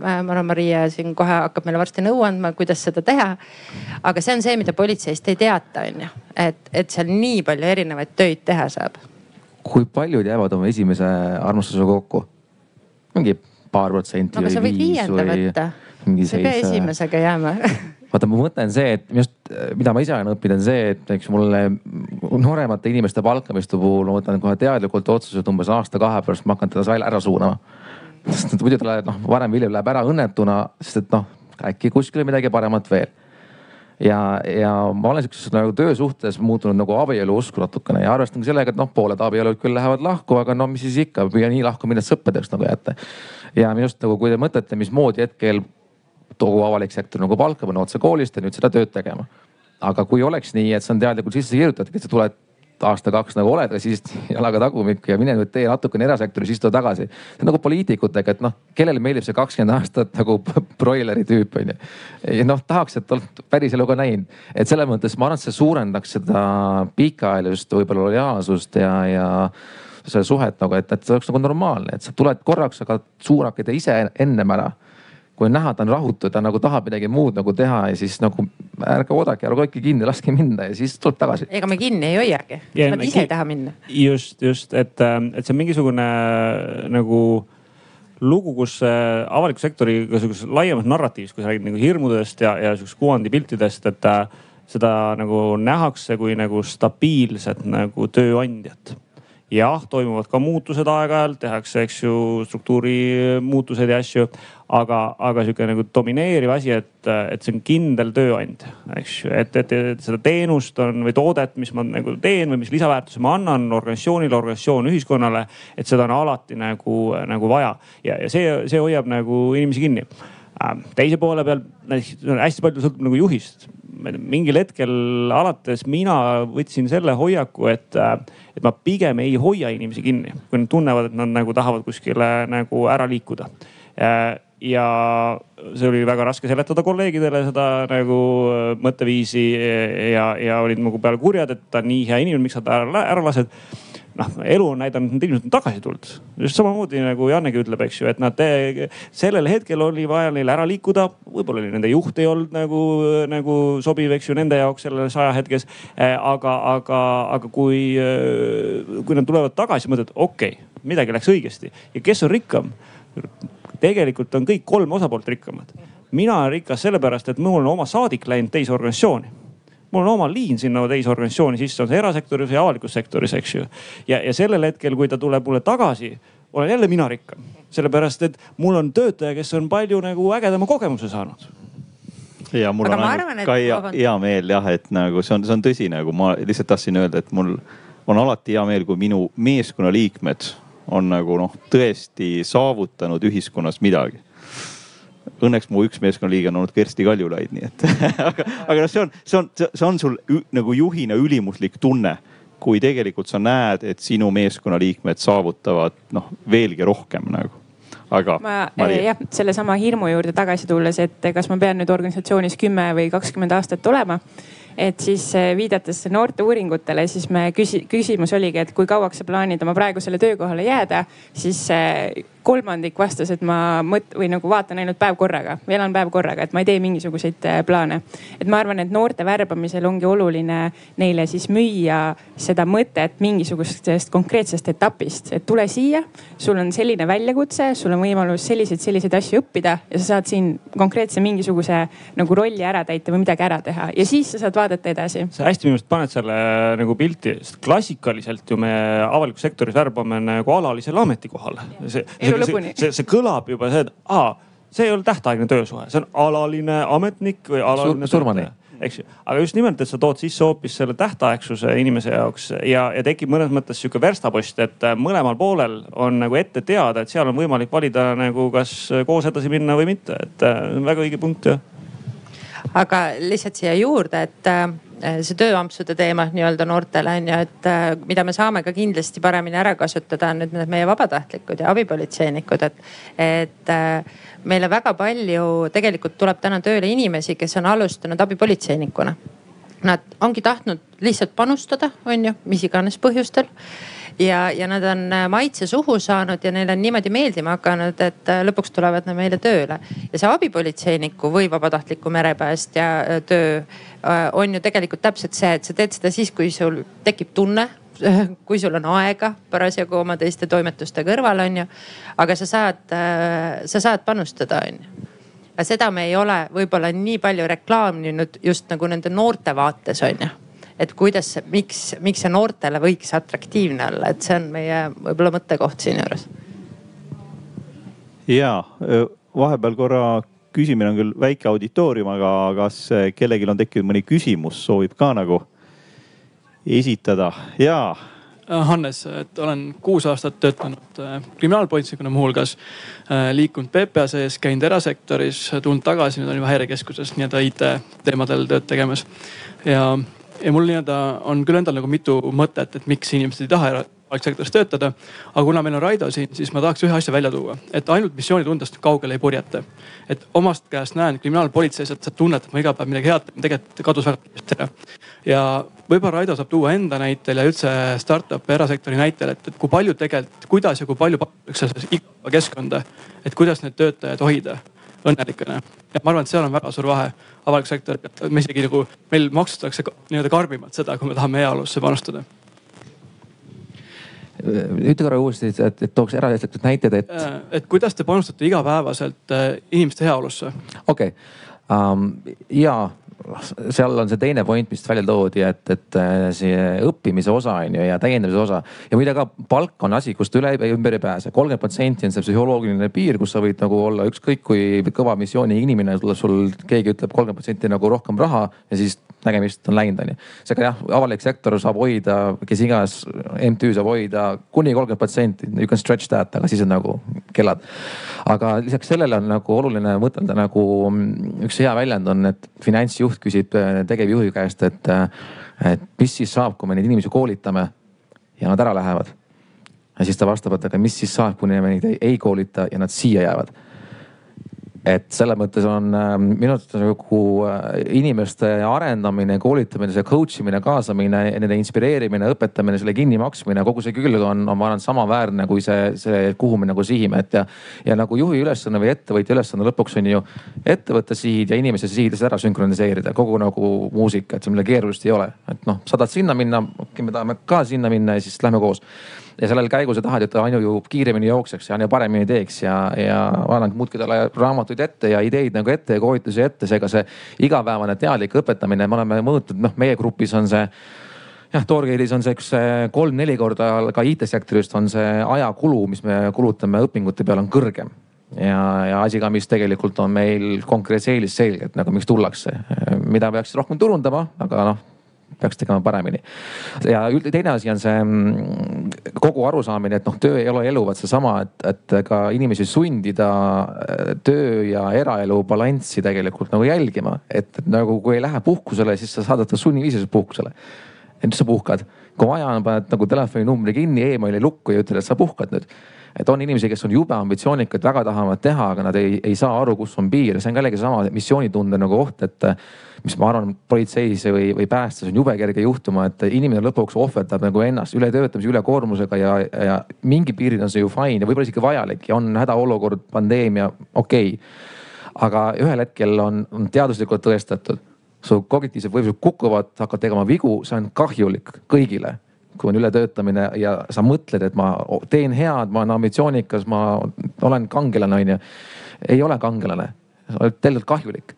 ma arvan, Maria siin kohe hakkab meile varsti nõu andma, kuidas seda teha. aga see on see, mida politseist ei teata, on ju, et, et seal nii palju erinevaid töid teha saab. kui paljud jäävad oma esimese armastusega kokku? mingi paar protsenti no, või viis või? mingi seis. ei pea esimesega jääma vaata, ma mõtlen see, et minu arust, mida ma ise olen õppinud, on see, et eks mulle nooremate inimeste palkamiste puhul ma võtan kohe teadlikult otsused umbes aasta-kahe pärast ma hakkan teda ära suunama. Sest muidu ta läheb, noh varem või hiljem läheb ära õnnetuna, sest et noh äkki kuskil midagi paremat veel. ja, ja ma olen sihukeses nagu töösuhtes muutunud nagu abielu usku natukene ja arvestan sellega, et noh, pooled abielud küll lähevad lahku, aga no mis siis ikka, püüa nii lahku minna, et sõpradeks nagu jätta. ja minu arust nagu, kui te mõtlete, mismoodi hetkel kogu avalik sektor nagu palka panna otse koolist ja nüüd seda tööd tegema. aga kui oleks nii, et see on teadlikult sisse kirjutatud, et sa tuled aasta-kaks nagu oled, siis jalaga tagumikku ja mine nüüd tee natukene erasektoris, istu tagasi. see on nagu poliitikutega, et noh, kellele meeldib see kakskümmend aastat nagu broileri tüüp on ju. ja noh, tahaks, et oleks päris elu ka näinud. et selles mõttes ma arvan, et see suurendaks seda pikaajalist võib-olla lojaalsust ja, ja seda suhet nagu, et, et see oleks nagu normaalne, et sa tuled korraks, aga suurake tee ise ennem ära kui on näha, ta on rahutu, ta nagu tahab midagi muud nagu teha ja siis nagu ärge oodake, ärge hoidke kinni, laske minna ja siis tuleb tagasi. ega me kinni ei hoiagi, nad ise ei taha minna. just, just, et, et see on mingisugune nagu lugu, kus avaliku sektoriga sihukeses laiemas narratiivis, kui sa räägid nagu hirmudest ja, ja sihukesest kuvandipiltidest, et seda nagu nähakse kui nagu stabiilset nagu tööandjat jah, toimuvad ka muutused aeg-ajalt, tehakse, eks ju, struktuuri muutuseid ja asju. aga, aga sihuke nagu domineeriv asi, et, et see on kindel tööandja, eks ju, et, et, et seda teenust on või toodet, mis ma nagu teen või mis lisaväärtuse ma annan organisatsioonile, organisatsioon ühiskonnale. et seda on alati nagu, nagu vaja ja, ja see, see hoiab nagu inimesi kinni teise poole peal hästi palju sõltub nagu juhist. Mingil hetkel alates mina võtsin selle hoiaku, et, et ma pigem ei hoia inimesi kinni, kui nad tunnevad, et nad nagu tahavad kuskile nagu ära liikuda. Ja see oli väga raske seletada kolleegidele seda nagu mõtteviisi ja, ja olid nagu peale kurjad, et ta on nii hea inimene, miks sa ta ära, ära lased noh, elu on näidanud, need inimesed on tagasi tulnud. just samamoodi nagu Jannegi ütleb, eks ju, et nad sellel hetkel oli vaja neil ära liikuda. võib-olla oli nende juht ei olnud nagu, nagu sobiv, eks ju, nende jaoks selles ajahetkes. Eh, aga, aga, aga kui, eh, kui nad tulevad tagasi, mõtlevad, okei okay,, midagi läks õigesti ja kes on rikkam? tegelikult on kõik kolm osapoolt rikkamad. mina olen rikas sellepärast, et mul on oma saadik läinud teise organisatsiooni mul on oma liin sinna teise organisatsiooni sisse, on see erasektoris või avalikus sektoris, eks ju. ja, ja sellel hetkel, kui ta tuleb mulle tagasi, olen jälle mina rikkam. sellepärast, et mul on töötaja, kes on palju nagu ägedama kogemuse saanud ja mul Aga on arvan, ka hea, hea meel jah, et nagu see on, see on tõsi, nagu ma lihtsalt tahtsin öelda, et mul on alati hea meel, kui minu meeskonnaliikmed on nagu noh, tõesti saavutanud ühiskonnas midagi õnneks mu üks meeskonnaliige on olnud Kersti Kaljulaid, nii et aga, aga noh, see on, see on, see on sul nagu juhina ülimuslik tunne, kui tegelikult sa näed, et sinu meeskonnaliikmed saavutavad noh, veelgi rohkem nagu aga. ma Mari... jah, sellesama hirmu juurde tagasi tulles, et kas ma pean nüüd organisatsioonis kümme või kakskümmend aastat olema et siis eh, viidates noorte uuringutele, siis me küsi-, küsimus oligi, et kui kauaks sa plaanid oma praegusele töökohale jääda, siis eh, kolmandik vastas, et ma mõt- või nagu vaatan ainult päev korraga elan päev korraga, et ma ei tee mingisuguseid äh, plaane. et ma arvan, et noorte värbamisel ongi oluline neile siis müüa seda mõtet mingisugusest konkreetsest etapist, et tule siia, sul on selline väljakutse, sul on võimalus selliseid, selliseid asju õppida ja sa saad siin konkreetse mingisuguse nagu rolli ära täita või midagi ära teha ja siis sa saad vaadata edasi. sa hästi minu meelest paned selle nagu pilti, sest klassikaliselt ju me avalikus sektoris värbame nagu alalisele ametikohale. see, elu lõpuni. see, see kõlab juba see, et aa, see ei ole tähtaegne töösuhe, see on alaline ametnik või alaline Sur. surmani eks ju, aga just nimelt, et sa tood sisse hoopis selle tähtaegsuse inimese jaoks ja, ja tekib mõnes mõttes sihuke verstapost, et mõlemal poolel on nagu ette teada, et seal on võimalik valida nagu kas koos edasi minna või mitte, et äh, väga õige punkt jah. aga lihtsalt siia juurde, et Äh, see tööampsude teema nii-öelda noortele on ju, et äh, mida me saame ka kindlasti paremini ära kasutada, on nüüd need meie vabatahtlikud ja abipolitseinikud, et, et äh, meile väga palju tegelikult tuleb täna tööle inimesi, kes on alustanud abipolitseinikuna. Nad ongi tahtnud lihtsalt panustada, on ju, mis iganes põhjustel ja, ja nad on äh, maitse suhu saanud ja neile on niimoodi meeldima hakanud, et äh, lõpuks tulevad nad meile tööle. ja see abipolitseiniku või vabatahtliku merepäästja äh, töö on ju tegelikult täpselt see, et sa teed seda siis, kui sul tekib tunne kui sul on aega parasjagu oma teiste toimetuste kõrval, on ju. aga sa saad, sa saad panustada, on ju. aga seda me ei ole võib-olla nii palju reklaaminud just nagu nende noorte vaates, on ju et kuidas, miks, miks see noortele võiks atraktiivne olla, et see on meie võib-olla mõttekoht siinjuures. ja vahepeal korra küsimine on küll väike auditoorium, aga kas kellelgi on tekkinud mõni küsimus, soovib ka nagu esitada ja Äh, Hannes, et olen kuus aastat töötanud äh, kriminaalpolitseikuna muuhulgas, äh, liikunud PPA sees, käinud erasektoris, tulnud tagasi, nüüd olen juba häirekeskuses nii-öelda IT teemadel tööd tegemas. ja, ja mul nii-öelda on küll endal nagu mitu mõtet, et miks inimesed ei taha sektoris töötada. aga kuna meil on Raido siin, siis ma tahaks ühe asja välja tuua, et ainult missioonitundest kaugele ei purjeta. et omast käest näen kriminaalpolitseis, et sa tunned, et ma iga päev midagi head teen, tegelikult kadus väga kiiresti ära. ja võib-olla Raido saab tuua enda näitel ja üldse startup'i erasektori näitel, et, et kui palju tegelikult, kuidas ja kui palju pakutakse keskkonda, et kuidas need töötajad hoida õnnelik on ju. ja ma arvan, et seal on väga suur vahe avalik sektor, me isegi nagu, meil maksustatakse nii-öelda karmimalt seda, kui me tahame heaolusse panustada ütle korra uuesti, et, et tooks erasektorit näited, et. Äh, et kuidas te panustate igapäevaselt äh, inimeste heaolusse? okei okay. um,, ja seal on see teine point, mis välja toodi, et, et äh, see õppimise osa on ju ja täiendamise osa. ja muide ka palk on asi, kust üle ümber ei pääse. kolmkümmend protsenti on see psühholoogiline piir, kus sa võid nagu olla ükskõik kui kõva missiooni inimene, sul keegi ütleb kolmkümmend protsenti nagu rohkem raha ja siis nägemist on läinud, onju. seega jah, avalik sektor saab hoida, kes iganes MTÜ saab hoida kuni kolmkümmend protsenti, you can stretch that, aga siis on nagu kellad. aga lisaks sellele on nagu oluline mõtelda nagu mm, üks hea väljend on, et finantsjuht küsib äh, tegevjuhi käest, et, äh, et mis siis saab, kui me neid inimesi koolitame ja nad ära lähevad. ja siis ta vastab, et aga mis siis saab, kui me neid ei, ei koolita ja nad siia jäävad et selles mõttes on ähm, minu arvates nagu äh, inimeste arendamine, koolitamine, see coach imine, kaasamine, nende inspireerimine, õpetamine, selle kinnimaksmine, kogu see külg on, on, ma arvan, samaväärne kui see, see, kuhu me nagu sihime, et ja. ja nagu juhi ülesanne või ettevõtja ülesanne lõpuks on ju ettevõtte sihid ja inimese sihid ära sünkroniseerida, kogu nagu muusika, et see midagi keerulist ei ole. et noh, sa tahad sinna minna, okei, me tahame ka sinna minna ja siis lähme koos ja sellel käigus sa tahad, et Anu ju kiiremini jookseks ja Anu paremini teeks ja, ja annan muudkui talle raamatuid ette ja ideid nagu ette ja koolitusi ette, seega see igapäevane teadlik õpetamine, me oleme mõõtnud, noh, meie grupis on see jah, Toorgate'is on see üks kolm-neli korda ka IT-sektorist on see ajakulu, mis me kulutame õpingute peale, on kõrgem. Ja, ja asi ka, mis tegelikult on meil konkurentsieelis selge, et nagu miks tullakse, mida peaks rohkem turundama, aga noh, peaks tegema paremini. ja teine asi on see mm, kogu arusaamine, et noh, töö ei ole elu, vaat seesama, et, et ka inimesi sundida äh, töö ja eraelu balanssi tegelikult nagu jälgima. et, nagu kui ei lähe puhkusele, siis sa saadad ta sunniviisiliselt puhkusele. et sa puhkad, kui vaja on, paned nagu telefoninumbri kinni e, emaili lukku ja ütled, et sa puhkad nüüd. Et on inimesi, kes on jube ambitsioonikad, väga tahavad teha, aga nad ei, ei saa aru, kus on piir, see on ka jällegi sama missioonitunde nagu oht, et mis ma arvan, politseis või, või päästes on jube kerge juhtuma, et inimene lõpuks ohverdab nagu ennast ületöötamise, ülekoormusega ja, ja mingi piirini on see ju fine ja võib-olla isegi vajalik ja on hädaolukord, pandeemia, okei. Okay.. aga ühel hetkel on, on teaduslikult tõestatud, su kognitiivsed võimsused kukuvad, hakkad tegema vigu, see on kahjulik kõigile kui on ületöötamine ja sa mõtled, et ma teen head, ma olen ambitsioonikas, ma olen kangelane, onju. ei ole kangelane, sa oled tegelikult kahjulik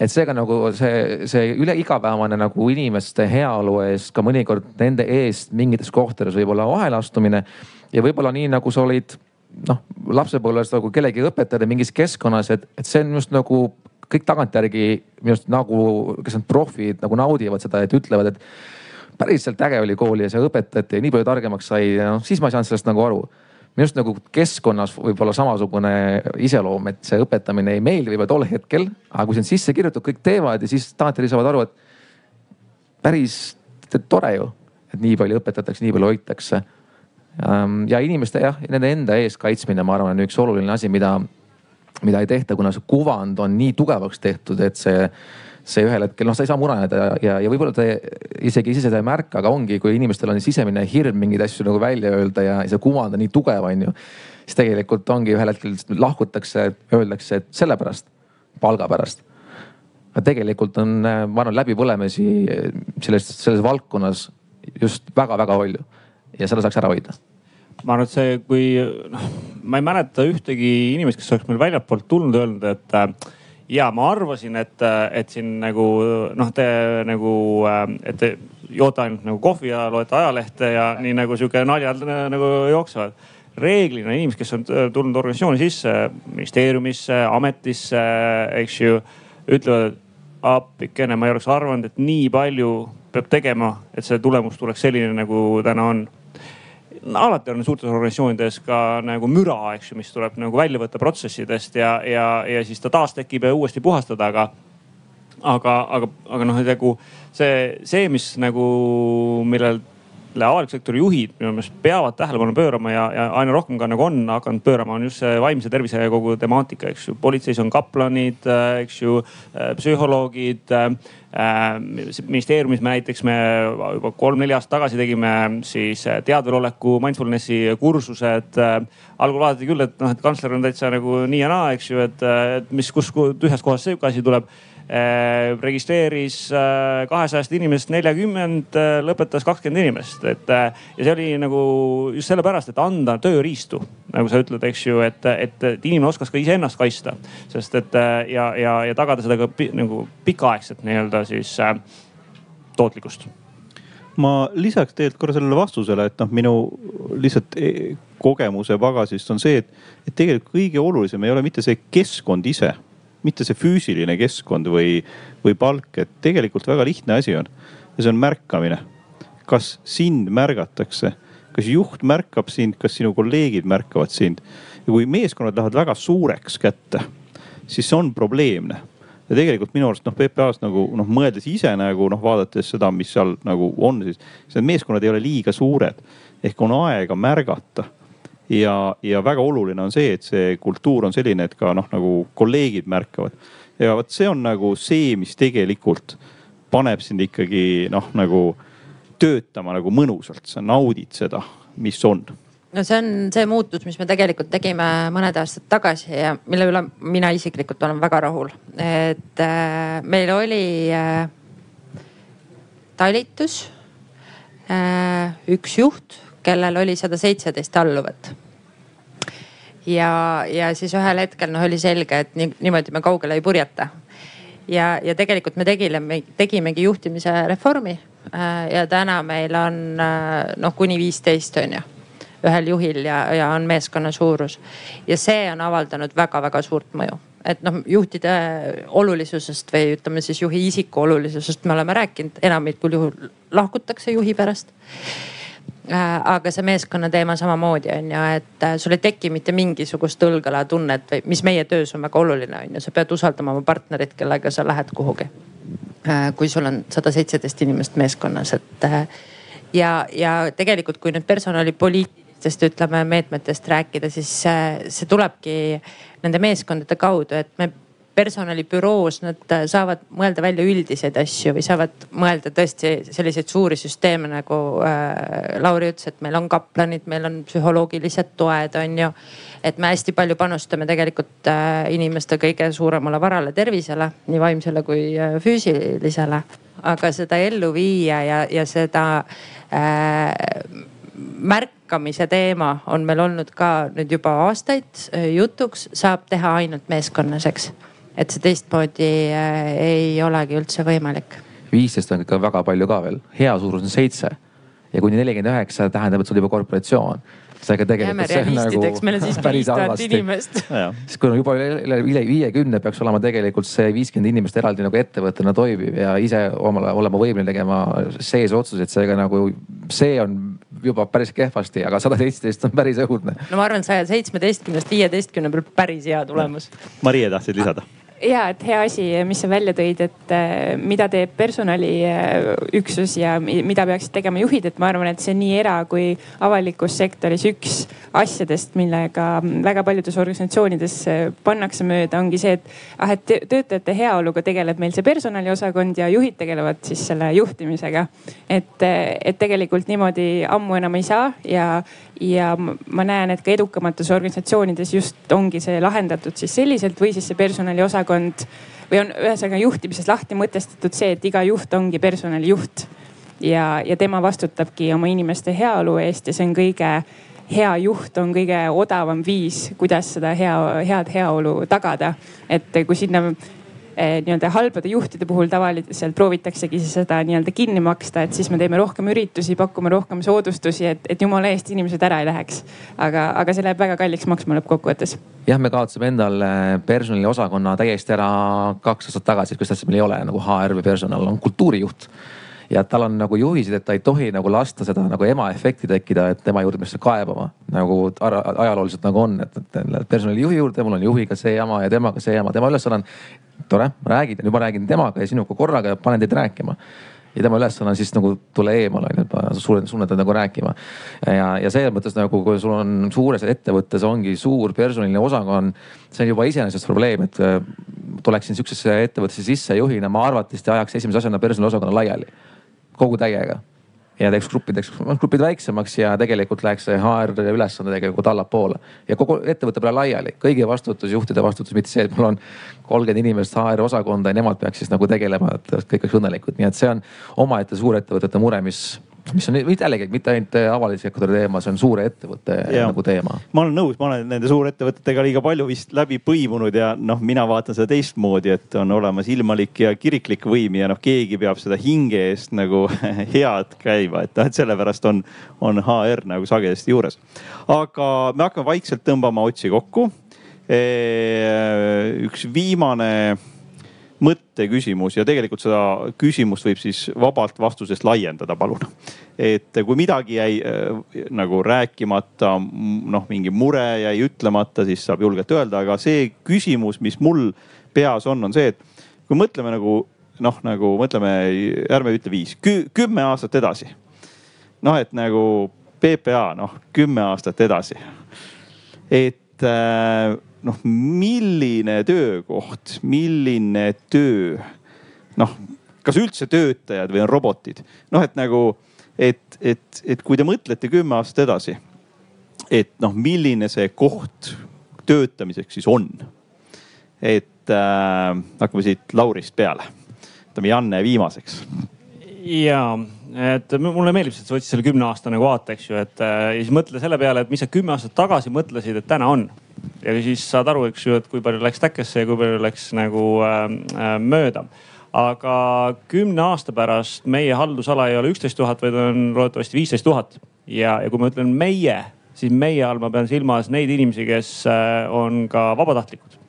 et seega nagu see, see üle igapäevane nagu inimeste heaolu eest ka mõnikord nende eest mingites kohtades võib-olla vahele astumine. ja võib-olla nii nagu sa olid noh, lapsepõlves nagu kellegi õpetada mingis keskkonnas, et, et see on just nagu kõik tagantjärgi minu arust nagu, kes on profid nagu naudivad seda, et ütlevad, et päriselt äge oli kooli ja see õpetati ja nii palju targemaks sai ja noh, siis ma ei saanud sellest nagu aru minu arust nagu keskkonnas võib olla samasugune iseloom, et see õpetamine ei meeldi võib-olla tol hetkel, aga kui see on sisse kirjutatud, kõik teevad ja siis tagantjärgi saavad aru, et päris tore ju, et nii palju õpetatakse, nii palju hoitakse. Ähm, ja inimeste jah, nende enda eest kaitsmine, ma arvan, on üks oluline asi, mida, mida ei tehta, kuna see kuvand on nii tugevaks tehtud, et see see ühel hetkel, noh, sa ei saa mureneda ja, ja, ja võib-olla te isegi ise seda ei märka, aga ongi, kui inimestel on sisemine hirm mingeid asju nagu välja öelda ja see kuvand on nii tugev, on ju. siis tegelikult ongi ühel hetkel lahkutakse, öeldakse, et sellepärast, palga pärast. aga tegelikult on, ma arvan, läbipõlemisi selles, selles valdkonnas just väga-väga palju ja seda saaks ära hoida ma arvan, et see, kui noh, ma ei mäleta ühtegi inimest, kes oleks meil väljapoolt tulnud, öelnud, et äh, ja ma arvasin, et, et siin nagu noh, te nagu, et te joote ainult nagu kohvi ja loete ajalehte ja nii nagu sihuke naljad nagu jooksevad. reeglina inimesed, kes on tulnud organisatsiooni sisse, ministeeriumisse, ametisse, eks ju, ütlevad, et appikene, ma ei oleks arvanud, et nii palju peab tegema, et see tulemus tuleks selline, nagu täna on alati on suurtes organisatsioonides ka nagu müra, eks ju, mis tuleb nagu välja võtta protsessidest ja, ja, ja siis ta taas tekib ja uuesti puhastada, aga aga, aga, aga noh, nagu see, see, mis nagu, millel avaliku sektori juhid minu meelest peavad tähelepanu pöörama ja, ja aina rohkem ka nagu on hakanud pöörama, on just see vaimse tervise kogu temaatika, eks ju. politseis on kaplanid, eks ju, psühholoogid ministeeriumis me näiteks me juba kolm-neli aastat tagasi tegime siis teadveloleku mindfulness'i kursused. algul vaadati küll, et noh, et kantsler on täitsa nagu nii ja naa, eks ju, et mis, kus tühjast kohast sihuke asi tuleb Äh, registreeris äh, kahesajast inimesest neljakümmend, äh, lõpetas kakskümmend inimest, et ja see oli nagu just sellepärast, et anda tööriistu, nagu sa ütled, eks ju, et, et, et inimene oskas ka iseennast kaitsta, sest et ja, ja, ja tagada seda ka nagu pikaaegset nii-öelda siis äh, tootlikkust. Ma lisaks tegelikult korra sellele vastusele, et noh, minu lihtsalt kogemuse pagasist on see, et, et tegelikult kõige olulisem ei ole mitte see keskkond ise mitte see füüsiline keskkond või, või palk, et tegelikult väga lihtne asi on. ja see on märkamine. kas sind märgatakse, kas juht märkab sind, kas sinu kolleegid märkavad sind ja kui meeskonnad lähevad väga suureks kätte, siis see on probleemne ja tegelikult minu arust noh, PPA-s nagu noh, mõeldes ise nagu noh, vaadates seda, mis seal nagu on, siis need meeskonnad ei ole liiga suured ehk on aega märgata ja, ja väga oluline on see, et see kultuur on selline, et ka noh, nagu kolleegid märkavad. ja vot see on nagu see, mis tegelikult paneb sind ikkagi noh, nagu töötama nagu mõnusalt, sa naudid seda, mis on no see on see muutus, mis me tegelikult tegime mõned aastad tagasi ja mille üle mina isiklikult olen väga rahul. et äh, meil oli äh, talitus äh,, üks juht, kellel oli sada seitseteist alluvat. ja, ja siis ühel hetkel noh oli selge, et nii, niimoodi me kaugele ei purjeta. ja, ja tegelikult me tegime, tegimegi juhtimise reformi äh, ja täna meil on äh, noh kuni viisteist on ju ühel juhil ja, ja on meeskonna suurus. ja see on avaldanud väga-väga suurt mõju et noh, juhtide olulisusest või ütleme siis juhi isiku olulisusest me oleme rääkinud, enamikul juhul lahkutakse juhi pärast aga see meeskonna teema samamoodi on ju, et äh, sul ei teki mitte mingisugust õlgala tunnet või mis meie töös on väga oluline on ju, sa pead usaldama oma partnerit, kellega sa lähed kuhugi. Äh, kui sul on sada seitseteist inimest meeskonnas, et ja, ja tegelikult, kui nüüd personalipoliitilistest ütleme meetmetest rääkida, siis see tulebki nende meeskondade kaudu, et me personalibüroos nad äh, saavad mõelda välja üldiseid asju või saavad mõelda tõesti selliseid suuri süsteeme nagu äh, Lauri ütles, et meil on kaplanid, meil on psühholoogilised toed, on ju. et me hästi palju panustame tegelikult äh, inimeste kõige suuremale varale, tervisele, nii vaimsele kui äh, füüsilisele. aga seda ellu viia ja, ja seda äh, märkamise teema on meil olnud ka nüüd juba aastaid äh, jutuks, saab teha ainult meeskonnas, eks et see teistmoodi äh, ei olegi üldse võimalik. viisteist on ikka väga palju ka veel, hea suurus on seitse ja kuni nelikümmend üheksa tähendab, et sul juba korporatsioon seega tegelikult see on nagu tuhat inimest. siis kui on juba üle viiekümne, peaks olema tegelikult see viiskümmend inimest eraldi nagu ettevõttena toimiv ja ise omale olema võimeline tegema sees otsuseid, seega nagu see on juba päris kehvasti, aga sada seitseteist on päris õudne. no ma arvan, saja seitsmeteistkümnest viieteistkümne peal päris hea tulemus. Marie tahtsid lisada? Ja, et hea asi, mis sa välja tõid, et äh, mida teeb personaliüksus ja mida peaksid tegema juhid, et ma arvan, et see nii era kui avalikus sektoris üks asjadest, millega väga paljudes organisatsioonides äh, pannakse mööda, ongi see, et ah, et töötajate heaoluga tegeleb meil see personaliosakond ja juhid tegelevad siis selle juhtimisega. et, äh, et tegelikult niimoodi ammu enam ei saa ja, ja ma näen, et ka edukamates organisatsioonides just ongi see lahendatud siis selliselt või siis see personaliosakond või on ühesõnaga juhtimises lahti mõtestatud see, et iga juht ongi personalijuht. ja, ja tema vastutabki oma inimeste heaolu eest ja see on kõige hea juht on kõige odavam viis, kuidas seda hea, head heaolu tagada. et kui sinna nii-öelda halbade juhtide puhul tavaliselt proovitaksegi seda nii-öelda kinni maksta, et siis me teeme rohkem üritusi, pakume rohkem soodustusi, et, et jumala eest inimesed ära ei läheks. aga, aga see läheb väga kalliks maksma lõppkokkuvõttes. jah, me kaotasime endal personaliosakonna täiesti ära kaks aastat tagasi, kus asja meil ei ole nagu HR või personal, on kultuurijuht ja tal on nagu juhised, et ta ei tohi nagu lasta seda nagu ema efekti tekkida, et tema juurde peaks kaebama. Nagu ajalooliselt nagu on, et, et personalijuhi juurde, mul on juhiga see jama ja temaga see jama, tema ülesanne on tore, räägid nüüd ma räägin temaga ja sinuga korraga ja panen teid rääkima. Ja tema ülesanne on siis nagu tulla eemale on ju, et suunata nagu rääkima. ja, ja selles mõttes nagu, kui sul on suures ettevõttes ongi suur personaliline osakond, see on juba iseenesest probleem, et äh, tuleksin sihukesesse ettevõttesse sisse juhina, ma arvatavasti ajaks esimese asjana personaliosakonna laiali kogu täiega. Ja teeks gruppideks, grupid väiksemaks ja tegelikult läheks see HR ülesanne tegelikult allapoole. Ja kogu ettevõte peale laiali. kõigi vastutus, juhtide vastutus, mitte see, et mul on kolmkümmend inimest HR osakonda ja nemad peaks siis nagu tegelema, et kõik oleks õnnelikud, nii et see on omaette suurettevõtete mure, mis mis on jällegi mitte ainult avaliku sektori teema, see on suure ettevõtte ja. nagu teema. ma olen nõus, ma olen nende suurettevõtetega liiga palju vist läbi põimunud ja noh, mina vaatan seda teistmoodi, et on olemas ilmalik ja kiriklik võim ja noh, keegi peab seda hinge eest nagu head käima, et noh, et sellepärast on, on HR nagu sagedasti juures. aga me hakkame vaikselt tõmbama otsi kokku. üks viimane mõtteküsimus ja tegelikult seda küsimust võib siis vabalt vastusest laiendada, palun. et kui midagi jäi äh, nagu rääkimata, noh, mingi mure jäi ütlemata, siis saab julgelt öelda, aga see küsimus, mis mul peas on, on see, et kui mõtleme nagu noh, nagu mõtleme, ärme ütle viis, kümme aastat edasi. noh, et nagu PPA, noh kümme aastat edasi. et äh, noh, milline töökoht, milline töö, noh, kas üldse töötajad või on robotid, noh, et nagu, et, et, et kui te mõtlete kümme aastat edasi, et noh, milline see koht töötamiseks siis on. et äh, hakkame siit Laurist peale, võtame Janne viimaseks. ja, et mulle meeldib, et sa võtsid selle kümne aasta nagu vaate, eks ju, et äh, ja siis mõtle selle peale, et mis sa kümme aastat tagasi mõtlesid, et täna on ja siis saad aru, eks ju, et kui palju läks täkkesse ja kui palju läks nagu äh, äh, mööda aga kümne aasta pärast meie haldusala ei ole üksteist tuhat, vaid on loodetavasti viisteist tuhat. ja, ja kui ma ütlen meie, siis meie all ma pean silmas neid inimesi, kes äh, on ka vabatahtlikud.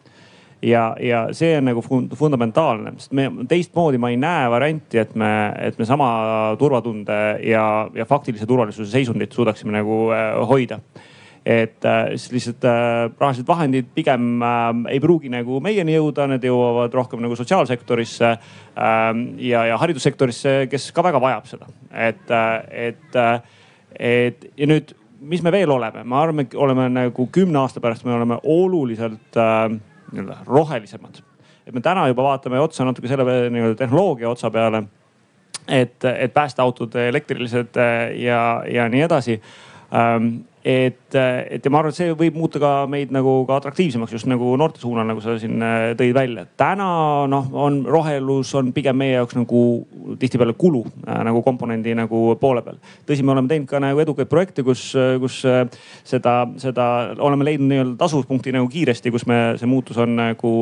Ja, ja see on nagu fund fundamentaalne, sest me teistmoodi ma ei näe varianti, et me, et me sama turvatunde ja, ja faktilise turvalisuse seisundit suudaksime nagu äh, hoida et äh, siis lihtsalt äh, rahalised vahendid pigem äh, ei pruugi nagu meieni jõuda, need jõuavad rohkem nagu sotsiaalsektorisse ähm, ja, ja haridussektorisse, kes ka väga vajab seda. et, et, et ja nüüd, mis me veel oleme, ma arvan, me oleme nagu kümne aasta pärast, me oleme oluliselt nii-öelda rohelisemad. et me täna juba vaatame otsa natuke selle nii-öelda tehnoloogia otsa peale. et, et päästeautod elektrilised ja, ja nii edasi et, et ja ma arvan, et see võib muuta ka meid nagu ka atraktiivsemaks just nagu noorte suunal, nagu sa siin äh, tõid välja. täna noh, on rohelus on pigem meie jaoks nagu tihtipeale kulu äh, nagu komponendi nagu poole peal. tõsi, me oleme teinud ka nagu edukaid projekte, kus, kus äh, seda, seda oleme leidnud nii-öelda tasuvuspunkti nagu kiiresti, kus me, see muutus on nagu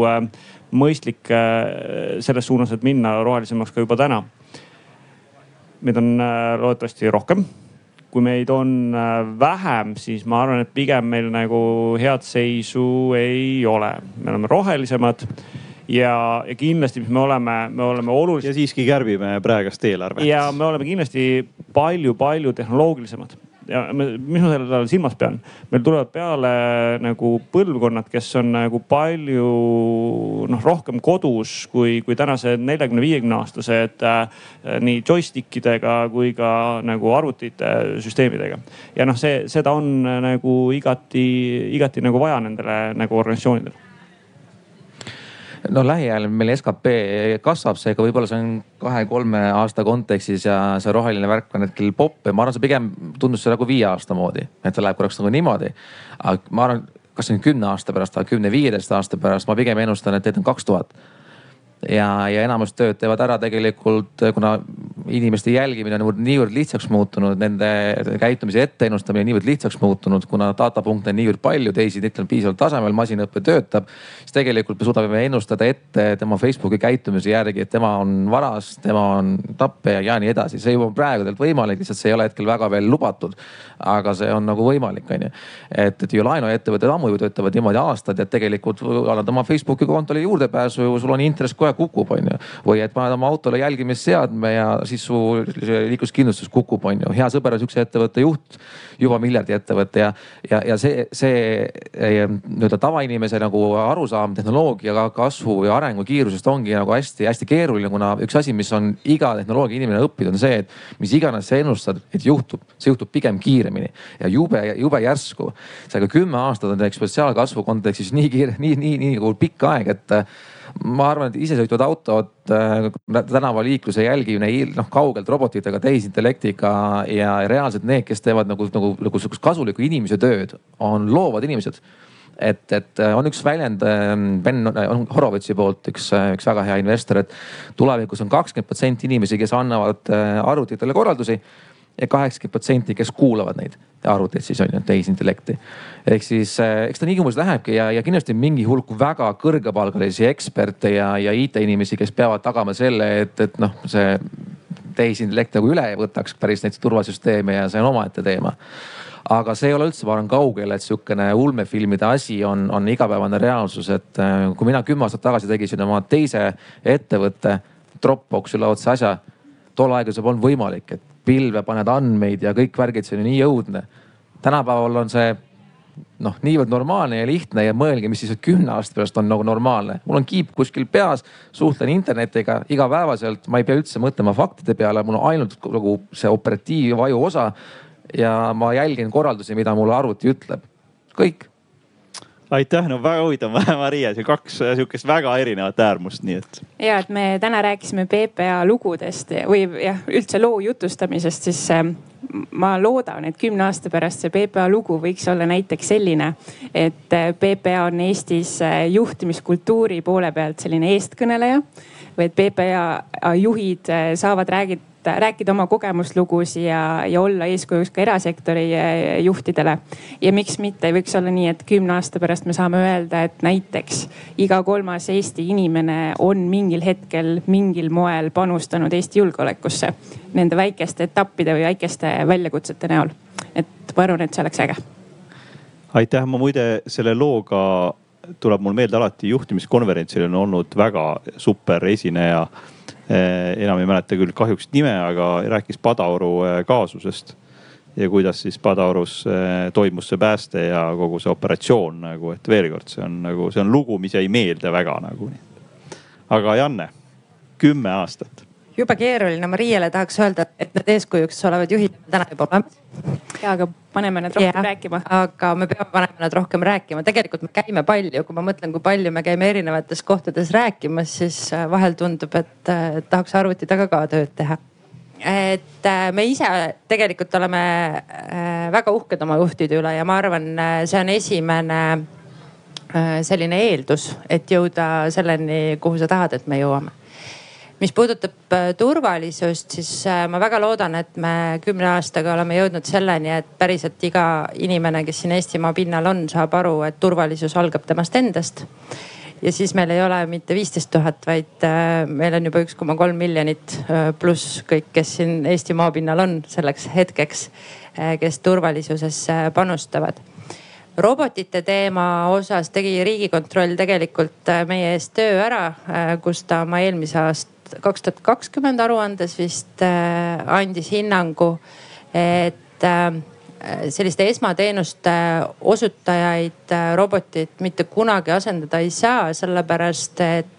mõistlik selles suunas, et minna rohelisemaks ka juba täna. meid on loodetavasti rohkem kui meid on äh, vähem, siis ma arvan, et pigem meil nagu head seisu ei ole. me oleme rohelisemad ja, ja kindlasti, mis me oleme, me oleme oluliselt. ja siiski kärbime praegust eelarvet. ja me oleme kindlasti palju-palju tehnoloogilisemad ja mis ma selle all silmas pean, meil tulevad peale nagu põlvkonnad, kes on nagu palju noh, rohkem kodus kui, kui tänased neljakümne, viiekümne aastased äh, nii joystick idega kui ka nagu arvutite süsteemidega. ja noh, see, seda on nagu igati, igati nagu vaja nendele nagu organisatsioonidele no lähiajal meil skp kasvab, seega võib-olla see on kahe-kolme aasta kontekstis ja see roheline värk on hetkel popp ja ma arvan, see pigem tundus see nagu viie aasta moodi, et ta läheb korraks nagu niimoodi. aga ma arvan, kas see on kümne aasta pärast või kümne-viieteist aasta pärast, ma pigem ennustan, et need on kaks tuhat ja, ja enamus tööd teevad ära tegelikult, kuna inimeste jälgimine on niivõrd lihtsaks muutunud, nende käitumise etteennustamine niivõrd lihtsaks muutunud, kuna datapunkte on niivõrd palju, tehisintellekt on piisaval tasemel, masinõpe töötab. siis tegelikult me suudame ennustada ette tema Facebooki käitumise järgi, et tema on varas, tema on tapja ja nii edasi. see juba on praegu tegelikult võimalik, lihtsalt see ei ole hetkel väga veel lubatud. aga see on nagu võimalik, on ju. et, et ju laenuettevõtted ammu ju töötavad niimoodi aastaid, et tegelikult annad oma Facebooki kontole juurdepääsu, sul on intress kohe kukub, on ju. või et paned oma autole jälgimisseadme ja siis siis su liikluskindlustus kukub, on ju. hea sõber on sihukese ettevõtte juht, juba miljardi ettevõte ja, ja, ja see, see nii-öelda tavainimese nagu arusaam tehnoloogia kasvu ja arengu kiirusest ongi nagu hästi-hästi keeruline, kuna üks asi, mis on iga tehnoloogia inimene õppinud, on see, et mis iganes sa ennustad, et juhtub, see juhtub pigem kiiremini ja jube, jube järsku. seega kümme aastat on eksponentsiaalkasvu kontekstis nii kiire, nii, nii, nii nagu pikk aeg, et ma arvan, et isesõitvad autod äh,, tänavaliikluse jälgimine noh kaugelt robotitega, tehisintellektiga ja reaalselt need, kes teevad nagu, nagu, nagu sihukest kasulikku inimese tööd, on loovad inimesed. Et, et äh, on üks väljend ähm, Ben Horovitsi poolt, üks, äh, üks väga hea investor, et tulevikus on kakskümmend protsenti inimesi, kes annavad äh, arvutitele korraldusi ja kaheksakümmend protsenti, kes kuulavad neid arvuteid siis on ju, tehisintellekti. ehk siis eks ta nii umbes lähebki ja, ja kindlasti mingi hulk väga kõrgepalgalisi eksperte ja, ja IT-inimesi, kes peavad tagama selle, et, et noh, see tehisintellekt nagu üle võtaks päris neid turvasüsteeme ja see on omaette teema aga see ei ole üldse, ma arvan, kaugel, et sihukene ulmefilmide asi on, on igapäevane reaalsus, et kui mina kümme aastat tagasi tegisin oma teise ettevõtte Dropboxi laadse asja. tol ajal see polnud võimalik, et pilve paned andmeid ja kõik värgid, see oli nii õudne. tänapäeval on see noh, niivõrd normaalne ja lihtne ja mõelge, mis siis kümne aasta pärast on nagu normaalne. mul on kiip kuskil peas, suhtlen internetiga igapäevaselt, ma ei pea üldse mõtlema faktide peale, mul on ainult nagu see operatiivaju osa. ja ma jälgin korraldusi, mida mulle arvuti ütleb, kõik aitäh, no väga huvitav, Maria, see kaks sihukest väga erinevat äärmust, nii et. ja, et me täna rääkisime PPA lugudest või jah, üldse loo jutustamisest, siis ähm, ma loodan, et kümne aasta pärast see PPA lugu võiks olla näiteks selline, et äh, PPA on Eestis äh, juhtimiskultuuri poole pealt selline eestkõneleja või et PPA juhid äh, saavad räägida rääkida oma kogemuslugusid ja, ja olla eeskujuks ka erasektori eh, juhtidele. ja miks mitte ei võiks olla nii, et kümne aasta pärast me saame öelda, et näiteks iga kolmas Eesti inimene on mingil hetkel mingil moel panustanud Eesti julgeolekusse nende väikeste etappide või väikeste väljakutsete näol. et ma arvan, et see oleks äge. aitäh, ma muide selle looga tuleb mul meelde alati juhtimiskonverentsil on olnud väga super esineja enam ei mäleta küll kahjuks nime, aga rääkis Padaoru eh, kaasusest. ja kuidas siis Padaorus eh, toimus see pääste ja kogu see operatsioon nagu, et veel kord, see on nagu, see on lugu, mis jäi meelde väga nagu. aga Janne, kümme aastat jube keeruline. Mariele tahaks öelda, et need eeskujuks olevad juhid täna juba olemas. ja, aga paneme nad rohkem ja, rääkima. aga me peame panema nad rohkem rääkima. tegelikult me käime palju, kui ma mõtlen, kui palju me käime erinevates kohtades rääkimas, siis äh, vahel tundub, et äh, tahaks arvuti taga ka tööd teha et äh, me ise tegelikult oleme väga uhked oma juhtide üle ja ma arvan, see on esimene selline eeldus, et jõuda selleni, kuhu sa tahad, et me jõuame mis puudutab äh, turvalisust, siis äh, ma väga loodan, et me kümne aastaga oleme jõudnud selleni, et päriselt iga inimene, kes siin Eestimaa pinnal on, saab aru, et turvalisus algab temast endast. ja siis meil ei ole mitte viisteist tuhat, vaid äh, meil on juba üks koma kolm miljonit pluss kõik, kes siin Eesti maapinnal on selleks hetkeks, kes turvalisusesse panustavad robotite teema osas tegi riigikontroll tegelikult meie eest töö ära, kus ta oma eelmise aasta kaks tuhat kakskümmend aruandes vist äh, andis hinnangu, et äh, selliste esmateenuste osutajaid äh, robotid mitte kunagi asendada ei saa, sellepärast et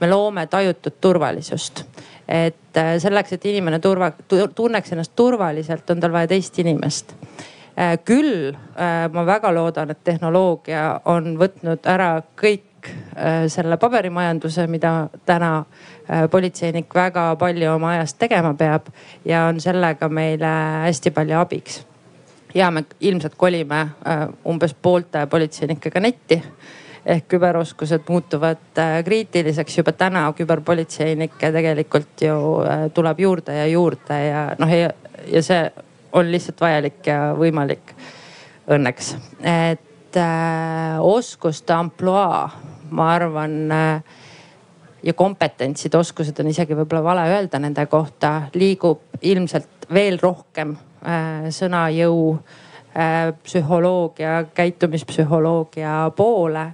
me loome tajutut turvalisust. et selleks, et inimene turva, tunneks ennast turvaliselt, on tal vaja teist inimest küll ma väga loodan, et tehnoloogia on võtnud ära kõik selle paberimajanduse, mida täna Äh, politseinik väga palju oma ajast tegema peab ja on sellega meile hästi palju abiks. ja me ilmselt kolime äh, umbes poolte politseinikega netti ehk küberoskused muutuvad äh, kriitiliseks juba täna küberpolitseinikke tegelikult ju tuleb juurde ja juurde ja noh, ja see on lihtsalt vajalik ja võimalik õnneks. et äh, oskuste ampluaa, ma arvan äh, ja kompetentsid, oskused on isegi võib-olla vale öelda nende kohta, liigub ilmselt veel rohkem äh, sõnajõu äh,, psühholoogia, käitumispsühholoogia poole.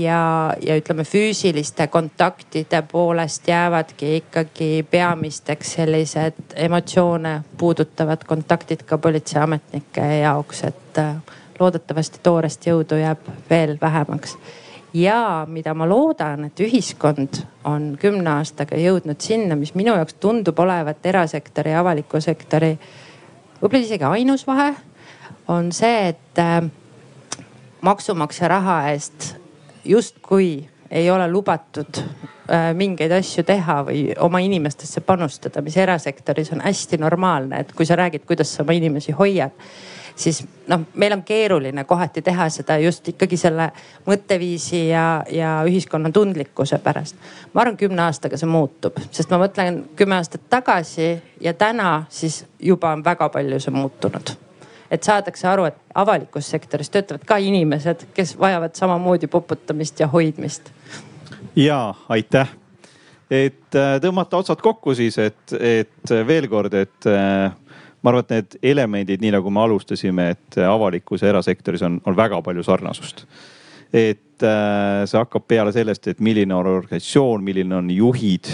ja, ja ütleme füüsiliste kontaktide poolest jäävadki ikkagi peamisteks sellised emotsioone puudutavad kontaktid ka politseiametnike jaoks, et loodetavasti toorest jõudu jääb veel vähemaks ja mida ma loodan, et ühiskond on kümne aastaga jõudnud sinna, mis minu jaoks tundub olevat erasektori ja avaliku sektori võib-olla isegi ainus vahe, on see, et äh, maksumaksja raha eest justkui ei ole lubatud äh, mingeid asju teha või oma inimestesse panustada, mis erasektoris on hästi normaalne, et kui sa räägid, kuidas sa oma inimesi hoiad siis noh, meil on keeruline kohati teha seda just ikkagi selle mõtteviisi ja, ja ühiskonna tundlikkuse pärast. ma arvan, kümne aastaga see muutub, sest ma mõtlen kümme aastat tagasi ja täna siis juba on väga palju see muutunud et saadakse aru, et avalikus sektoris töötavad ka inimesed, kes vajavad samamoodi poputamist ja hoidmist. ja aitäh, et äh, tõmmata otsad kokku siis, et, et veel kord, et äh, ma arvan, et need elemendid, nii nagu me alustasime, et avalikus ja erasektoris on, on väga palju sarnasust. et äh, see hakkab peale sellest, et milline on organisatsioon, milline on juhid,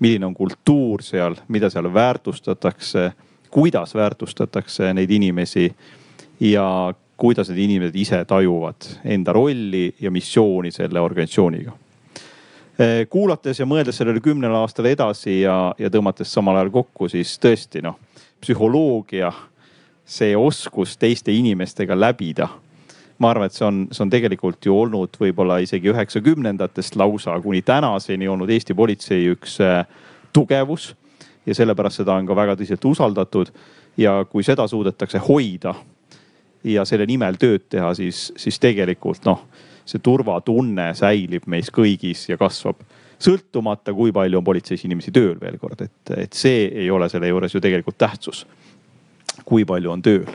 milline on kultuur seal, mida seal väärtustatakse, kuidas väärtustatakse neid inimesi ja kuidas need inimesed ise tajuvad enda rolli ja missiooni selle organisatsiooniga äh, kuulates ja mõeldes sellele kümnele aastale edasi ja, ja tõmmates samal ajal kokku, siis tõesti noh psühholoogia, see oskus teiste inimestega läbida. ma arvan, et see on, see on tegelikult ju olnud võib-olla isegi üheksakümnendatest lausa kuni tänaseni olnud Eesti politsei üks äh, tugevus. ja sellepärast seda on ka väga tõsiselt usaldatud. ja kui seda suudetakse hoida ja selle nimel tööd teha, siis, siis tegelikult noh, see turvatunne säilib meis kõigis ja kasvab sõltumata, kui palju on politseis inimesi tööl, veel kord, et, et see ei ole selle juures ju tegelikult tähtsus. kui palju on tööl.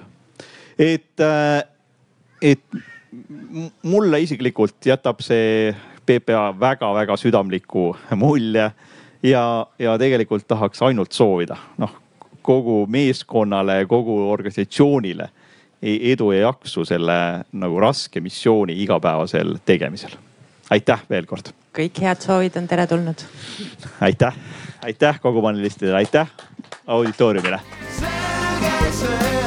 et, äh, et mulle isiklikult jätab see PPA väga-väga südamliku mulje ja, ja tegelikult tahaks ainult soovida, noh kogu meeskonnale, kogu organisatsioonile edu ja jaksu selle nagu raske missiooni igapäevasel tegemisel. aitäh veel kord kõik head soovid on teretulnud. aitäh, aitäh kogu panelistidele, aitäh auditooriumile. selge see.